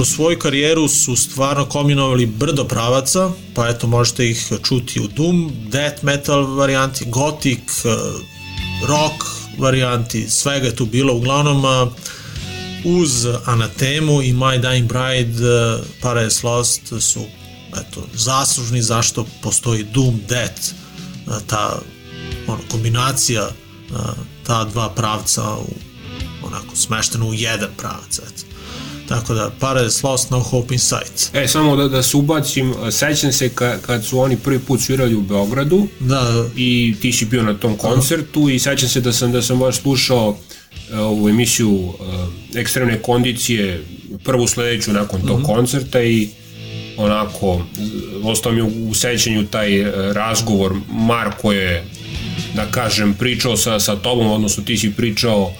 Kroz svoju karijeru su stvarno kombinovali brdo pravaca, pa eto možete ih čuti u Doom, Death Metal varijanti, Gothic, uh, Rock varijanti, svega je tu bilo, uglavnom uh, uz Anatemu i My Dying Bride uh, Paradise Lost su eto, zaslužni zašto postoji Doom Death ta ono, kombinacija ta dva pravca u, onako smešteno u jedan pravac eto. Tako da Paradise Lost, No Hope in Sight. E, samo da, da se ubacim, sećam se ka, kad su oni prvi put svirali u Beogradu Da, i ti si bio na tom koncertu i sećam se da sam da sam baš slušao e, ovu emisiju uh, ekstremne kondicije prvu sledeću nakon tog mm -hmm. koncerta i onako ostao mi u, sećanju taj razgovor Marko je da kažem pričao sa, sa tobom odnosno ti si pričao uh,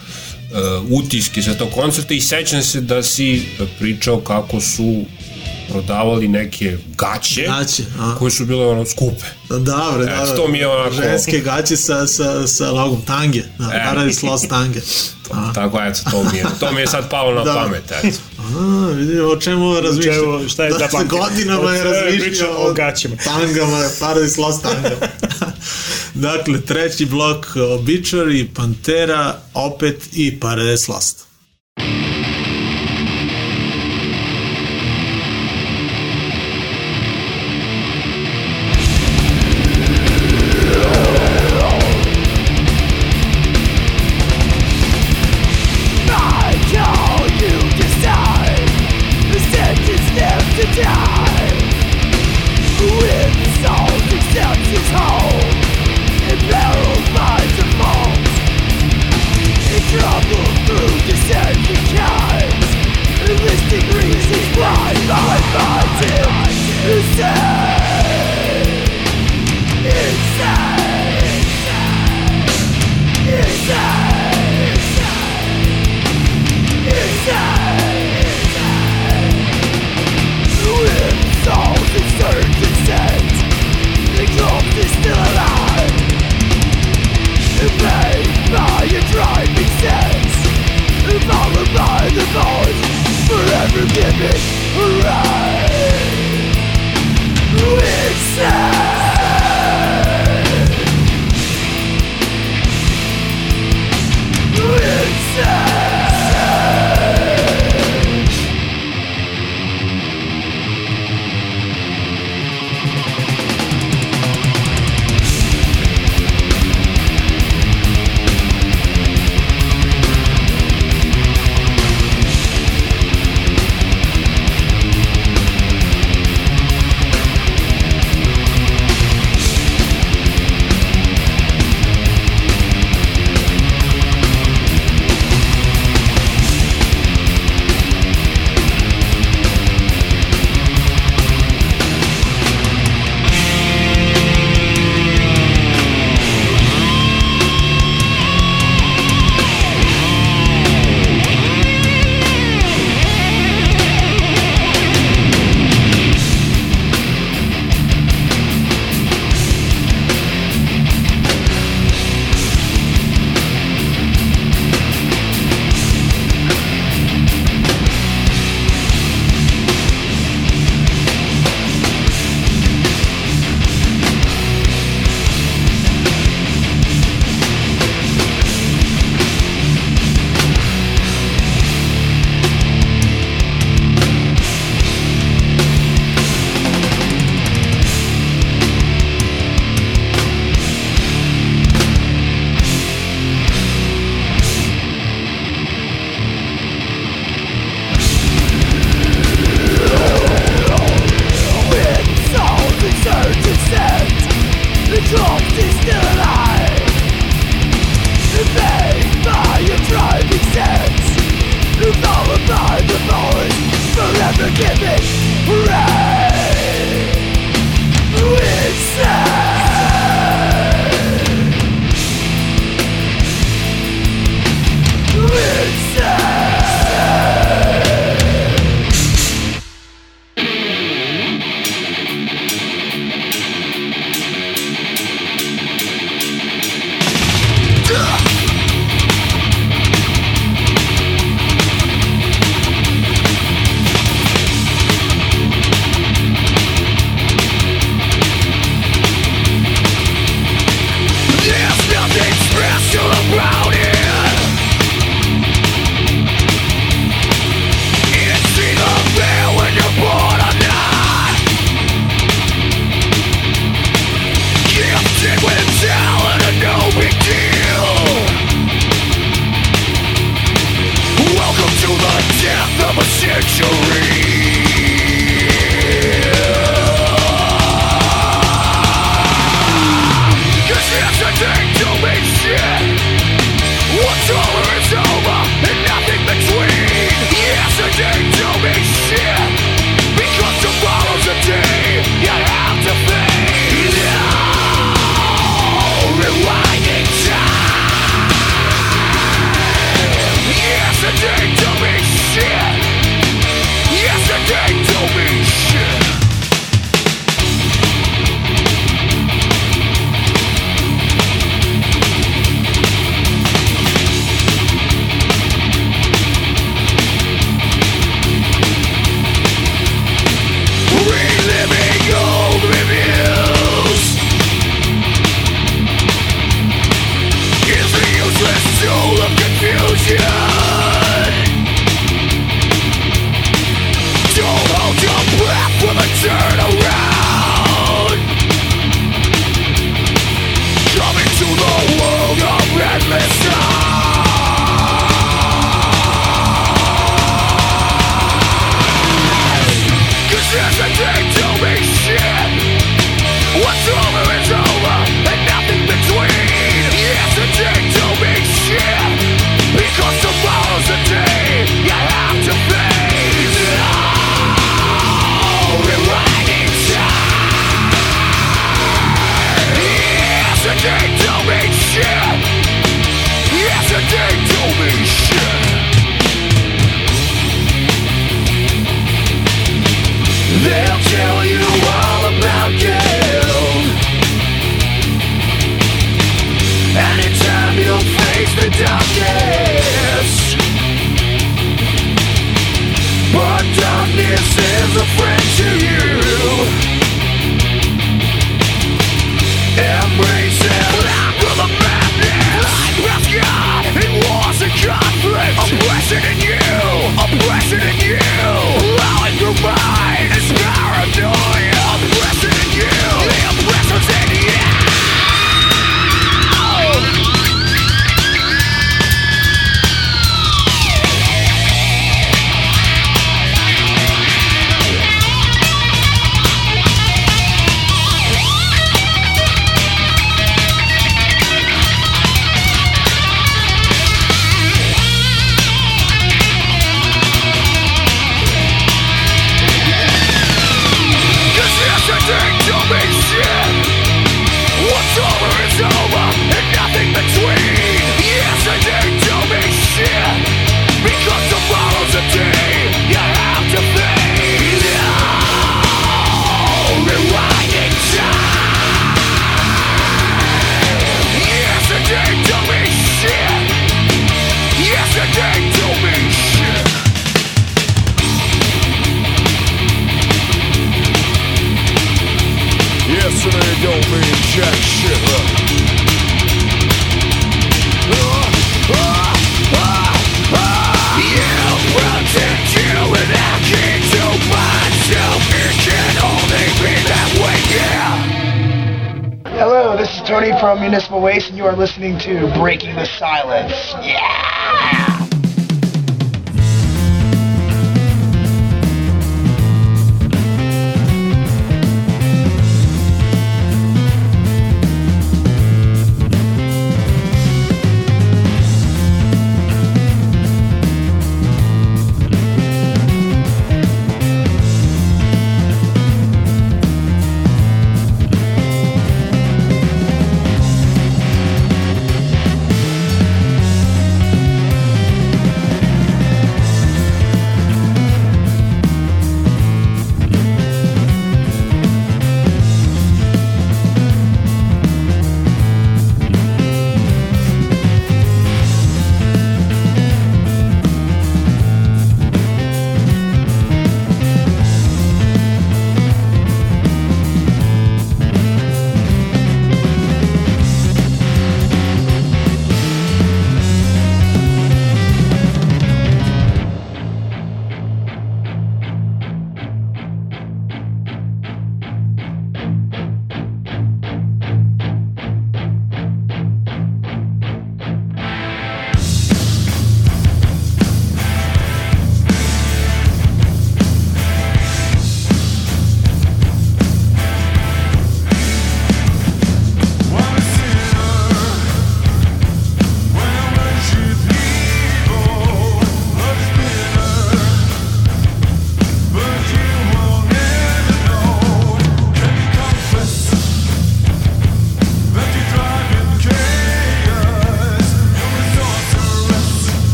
utiske sa tog koncerta i sećam se da si pričao kako su prodavali neke gaće, Gaće, a. koje su bile ono skupe. Dobre, Eto, da, to mi je onako- Ženske gaće sa, sa, sa logom tange. Da, E. Paradise Lost tange. A, Tako, eto, to mi je, to mi je sad palo na Da. pamet, eto. a vidi, o čemu razmišljam. Čevo, šta je da, zapamtio? Godinama je e, razmišljao o gaćama. Tangama, Paradise Lost tangama. dakle, treći blok Obituary, Pantera, opet i Paradise Lost.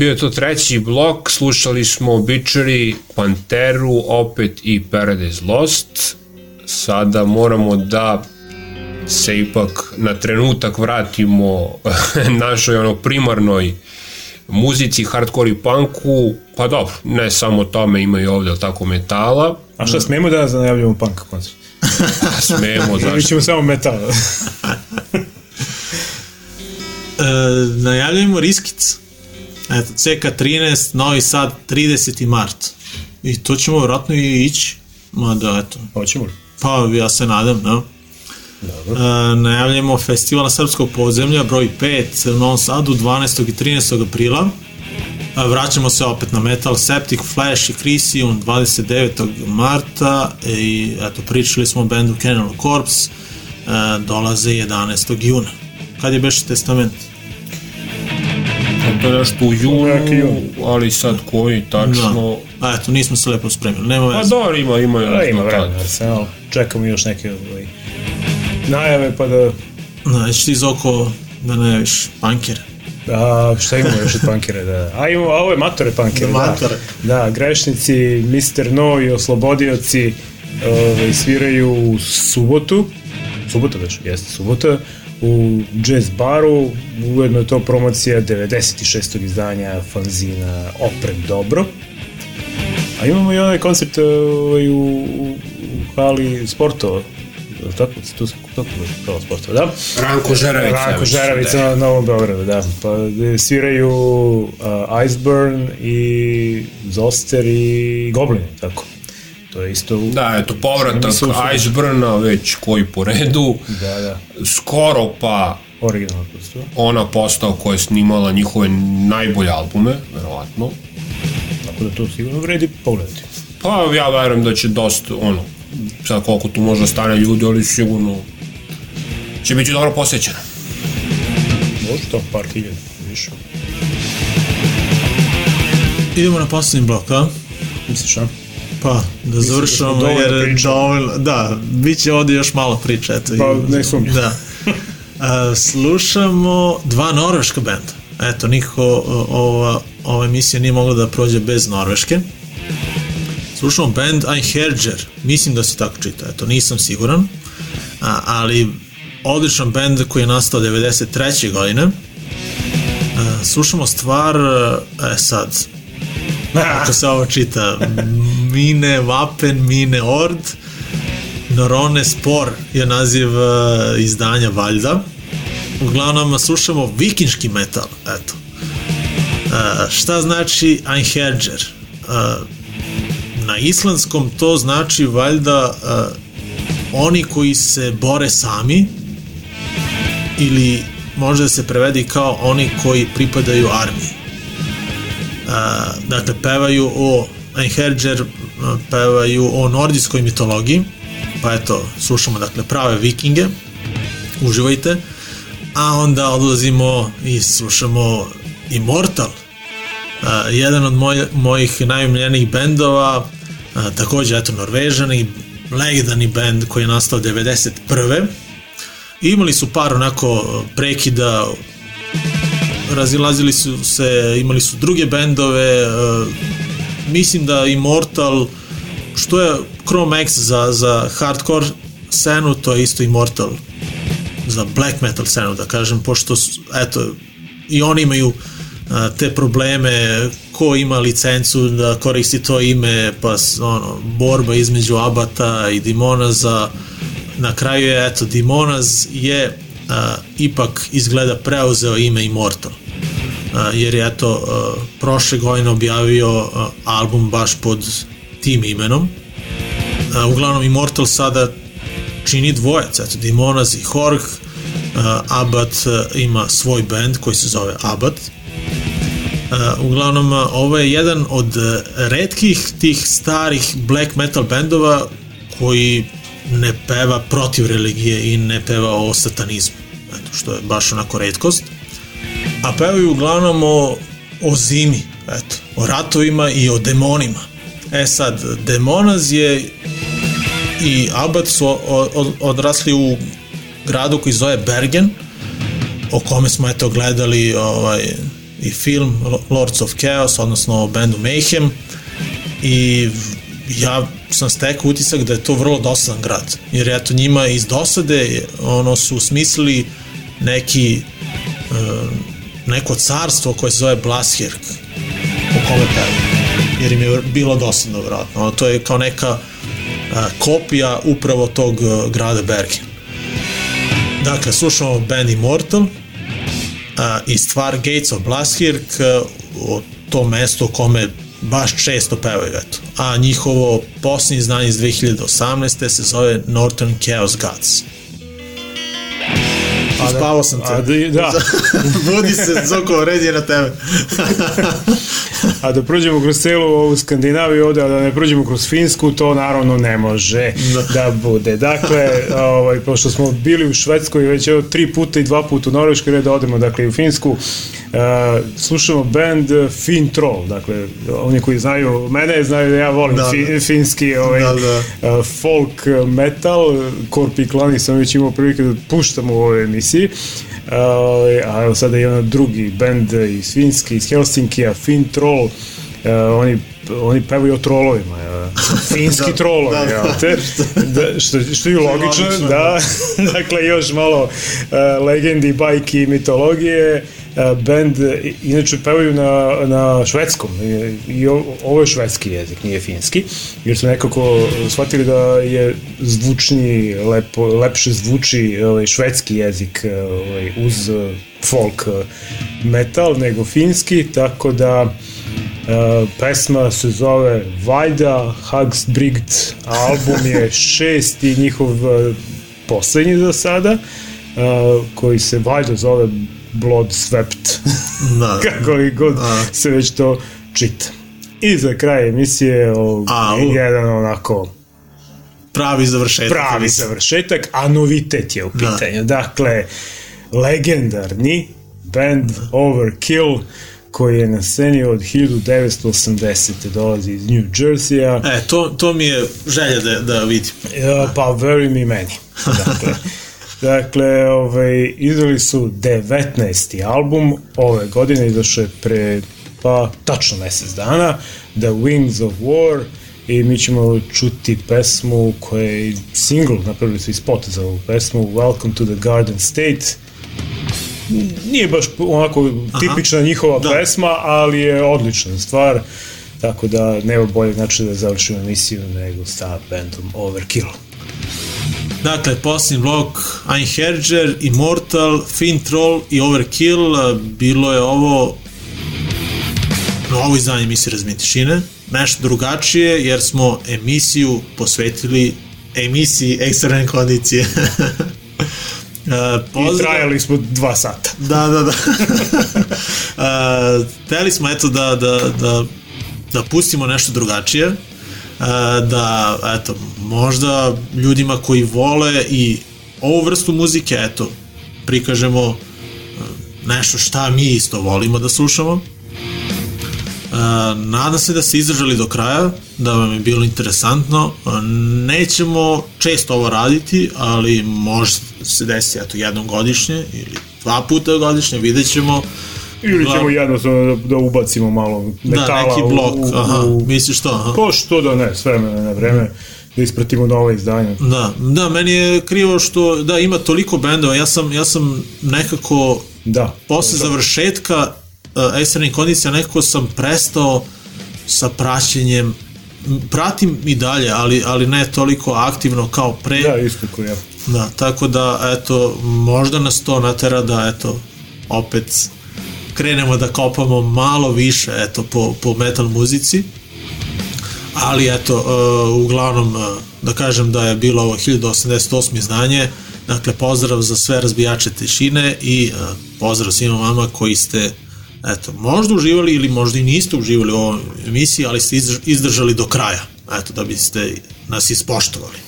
Bio je to treći blok, slušali smo Obituary, Panteru, opet i Paradise Lost. Sada moramo da se ipak na trenutak vratimo našoj ono primarnoj muzici, hardcore i punku, pa dobro, ne samo tome, ima i ovde, tako, metala. A šta, smijemo da najavljamo punk koncert? Smemo, zašto? ćemo samo metal? E, najavljujemo Riskic. Eto, CK13, Novi Sad, 30. mart. I to ćemo vjerojatno i ići. Mada, eto, Hoćemo li? pa ja se nadam, da. Dobro. E, najavljujemo festivala Srpskog podzemlja, broj 5 u Novom Sadu, 12. i 13. aprila. E, vraćamo se opet na Metal, Septic, Flash i Crisium 29. marta e, i eto, pričali smo o bendu Cannibal Corpse, e, dolaze 11. juna. Kad je beš testament? To nešto u junu, jun. ali sad koji tačno... Da. Eto, nismo se lepo spremili, nema Pa veze. dobro, ima, ima. A, ima vremena, Arsenal. Čekamo još neke ovaj, najave pa da... Znači ti Zoko da ne javiš pankere. A, šta imamo još od punkere? Da. A imamo, a ovo je matore punkere, Da, da. matore. Da, grešnici, Mr. No i oslobodioci ovaj, sviraju u subotu, subota već, jeste subota, u jazz baru, ujedno je to promocija 96. izdanja fanzina Oprem dobro. A imamo i onaj koncert ovaj, u, u, u hali sportova, Jel tako, tu se tako hvala sportova, da? Ranko Žeravica. Ranko Žeravica da na Novom Beogradu, da. Pa e, sviraju uh, Iceburn i Zoster i Goblin, tako. To je isto... u- Da, eto, povratak Iceburna, već koji po redu. Da, da. Skoro pa Originalno posto. ona postao koja je snimala njihove najbolje albume, verovatno. Tako da to sigurno vredi pogledati. Pa ja verujem da će dosta, ono, sad koliko tu možda stane ljudi, ali sigurno će biti dobro posjećeno. Može to, par hiljada, više. Idemo na posljednji blok, a? Misliš, a? Pa, da završamo, dovoljno jer dovoljno, da, bit će ovdje još malo priče, eto. Pa, ne sumnjam. Da. A, slušamo dva norveška benda. Eto, nikako o, ova, ova emisija nije mogla da prođe bez norveške. Slušamo band Einherjer, mislim da se tako čita, eto, nisam siguran, a, ali odličan band koji je nastao 93. godine. A, slušamo stvar, e sad, kako se ovo čita, Mine Vapen, Mine Ord, Norone Spor je naziv uh, izdanja valjda. Uglavnom slušamo vikinški metal, eto. Uh, šta znači Einherjer? Uh, na islandskom to znači valjda uh, oni koji se bore sami ili može da se prevedi kao oni koji pripadaju armiji. Dakle, pevaju o Einherjer, pevaju o nordijskoj mitologiji, pa eto, slušamo dakle prave vikinge, uživajte, a onda odlazimo i slušamo Immortal, jedan od moj, mojih najomiljenijih bendova, uh, takođe eto Norvežani, legendarni bend koji je nastao 91. Imali su par onako prekida razilazili su se, imali su druge bendove, uh, mislim da Immortal, što je Chrome X za, za hardcore scenu, to je isto Immortal za black metal scenu, da kažem, pošto, eto, i oni imaju uh, te probleme, ko ima licencu da koristi to ime, pa ono, borba između Abata i Dimonaz-a, na kraju je, eto, Dimonaz je uh, ipak izgleda preuzeo ime Immortal. Uh, jer je, eto, uh, prošle godine objavio uh, album baš pod tim imenom. Uh, uglavnom, Immortal sada čini dvojac, eto, Dimonaz i Horg, uh, Abat uh, ima svoj band koji se zove Abat. Uh, uglavnom, ovo je jedan od redkih tih starih black metal bendova koji ne peva protiv religije i ne peva o satanizmu, eto, što je baš onako redkost. A pevaju uglavnom o, o zimi, eto, o ratovima i o demonima. E sad, Demonaz je i Abat su odrasli u gradu koji zove Bergen, o kome smo eto gledali ovaj, i film Lords of Chaos, odnosno o bendu Mayhem i ja sam stekao utisak da je to vrlo dosadan grad, jer eto njima iz dosade ono su smislili neki e, neko carstvo koje se zove Blashirk u kome pevaju jer im je bilo dosadno vratno. To je kao neka a, kopija upravo tog a, grada Bergen. Dakle, slušamo band Immortal a, i stvar Gates of Blashirk o to mesto kome baš često pevaju, eto. A njihovo posljednje izdanje iz 2018. se zove Northern Chaos Gods. Uspavao sam te. A da, da. Budi se, Zoko, red je na tebe. a da prođemo kroz celu ovu Skandinaviju ovde, a da ne prođemo kroz Finsku, to naravno ne može da, da bude. Dakle, ovaj, pošto smo bili u Švedskoj već evo tri puta i dva puta u Norveškoj, red da odemo dakle, u Finsku, Uh, slušamo band Fin Troll, dakle, oni koji znaju mene, znaju da ja volim da, fi, da. finski ovaj, da, da. Uh, folk metal, Korpi Klani sam već imao prilike da puštam u ovoj emisiji. Uh, a evo sada je jedan drugi band iz Finski, iz Helsinkija, Fin Troll, uh, oni oni pevaju o trolovima, ja. finski da, trolovi, da, ja, te, da, što, što je logično, logično da, dakle još malo uh, legendi, bajki, mitologije, uh, band inače pevaju na, na švedskom i, i ovo je švedski jezik, nije finski, jer su nekako shvatili da je zvučni, lepo, lepše zvuči ovaj, švedski jezik ovaj, uz folk metal nego finski, tako da Uh, pesma se zove Vajda Hagsbrigt, album je šesti njihov uh, poslednji za sada, uh, koji se Vajda zove Blood Swept, da. kako li god da. se već to čita. I za kraj emisije o, A, u... jedan onako pravi završetak. Pravi završetak, a novitet je u da. pitanju. Da. Dakle, legendarni band Overkill koji je na sceni od 1980. dolazi iz New Jersey-a. E, to, to mi je želja da, da vidim. Ja, pa, veruj mi meni. Dakle, dakle ovaj, izdali su 19. album, ove godine izašao je pre, pa, tačno mesec dana, The Wings of War, i mi ćemo čuti pesmu koja je single, napravili su i spot za ovu pesmu, Welcome to the Garden State, nije baš onako tipična Aha. njihova da. pesma, ali je odlična stvar, tako da nema bolje znači da završimo emisiju nego sa bandom Overkill. Dakle, posljednji blok Einherjer, Immortal, Fintroll i Overkill, bilo je ovo novo izdanje emisije Razmije tišine, nešto drugačije jer smo emisiju posvetili emisiji ekstremne kondicije. Uh, pozdrav... I trajali smo dva sata. Da, da, da. uh, teli smo eto da, da, da, da pustimo nešto drugačije, da eto, možda ljudima koji vole i ovu vrstu muzike, eto, prikažemo uh, nešto šta mi isto volimo da slušamo. Uh, nadam se da ste izdržali do kraja, da vam je bilo interesantno. Uh, nećemo često ovo raditi, ali može se desi eto, jednom godišnje ili dva puta godišnje, vidjet ćemo. Ili ćemo da, jednostavno da, da ubacimo malo metala da, neki blok, u, u, aha, misliš to? Aha. Pa što da ne, sve na vreme da ispratimo nove izdanja. Da, da, meni je krivo što, da, ima toliko bendova, ja sam, ja sam nekako da, posle da. završetka uh, ekstremnih kondicija nekako sam prestao sa praćenjem pratim i dalje, ali, ali ne toliko aktivno kao pre. Da, isto ko ja. Da, tako da, eto, možda nas to natera da, eto, opet krenemo da kopamo malo više, eto, po, po metal muzici. Ali, eto, uh, uglavnom, uh, da kažem da je bilo ovo 1088. izdanje, dakle, pozdrav za sve razbijače tišine i uh, pozdrav svima vama koji ste eto, možda uživali ili možda i niste uživali u ovoj emisiji, ali ste izdržali do kraja, eto, da biste nas ispoštovali.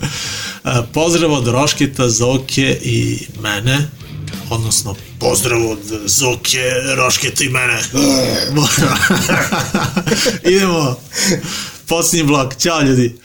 pozdrav od Rošketa, Zoke i mene, odnosno pozdrav od Zoke, Rošketa i mene. Idemo, posljednji blok, ćao ljudi.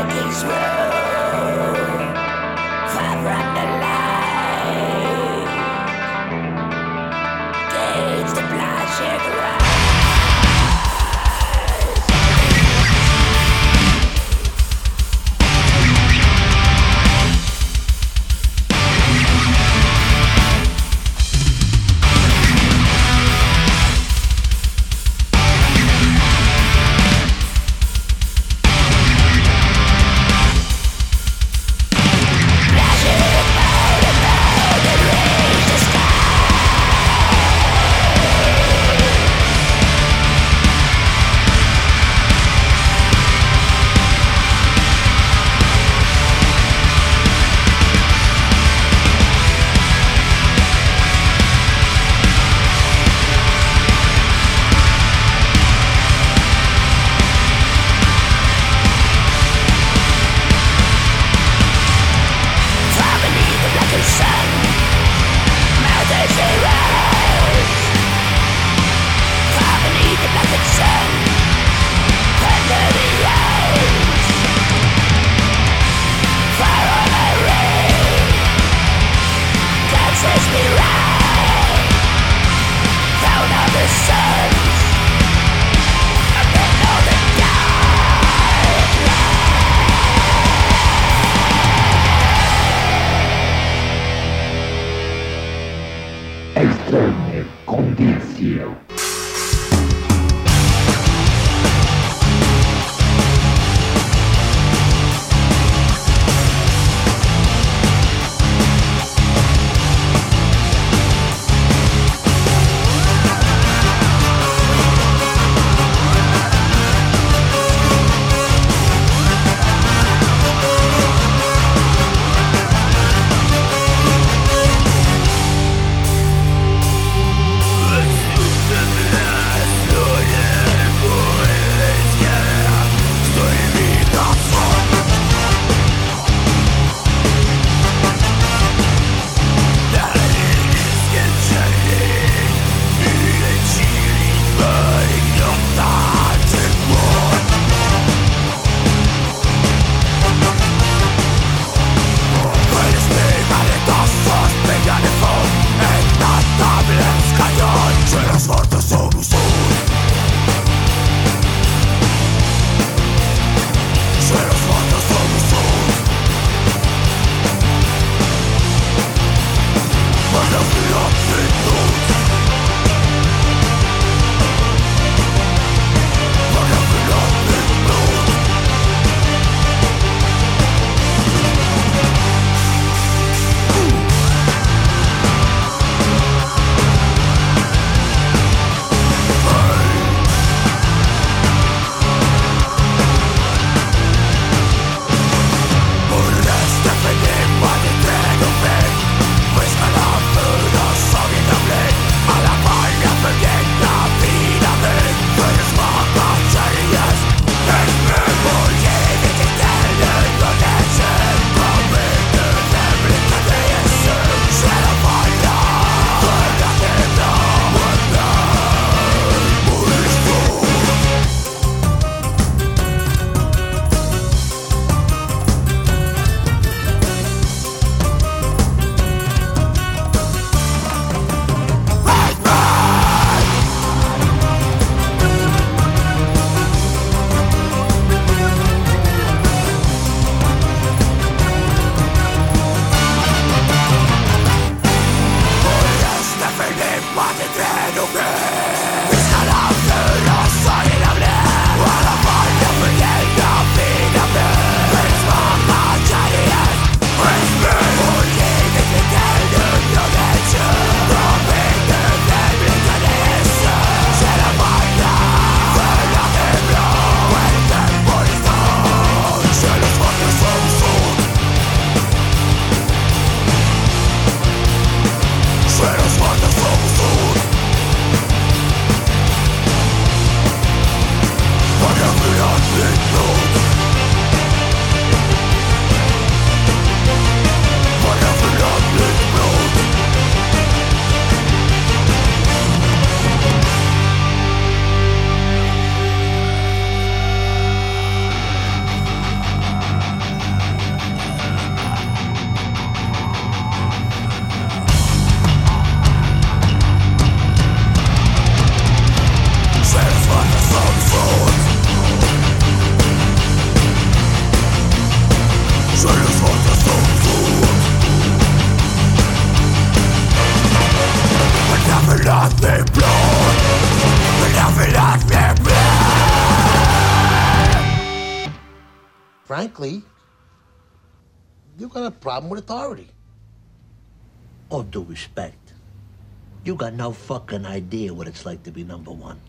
I can't where problem with authority. All due respect, you got no fucking idea what it's like to be number one.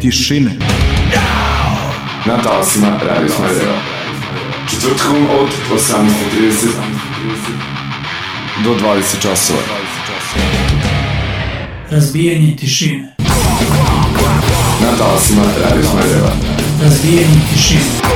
tišine. Na talasima Radio Smedeva. Četvrtkom od 18.30 do 20 časova. Razbijanje tišine. Na talasima Radio Smedeva. Razbijanje tišine.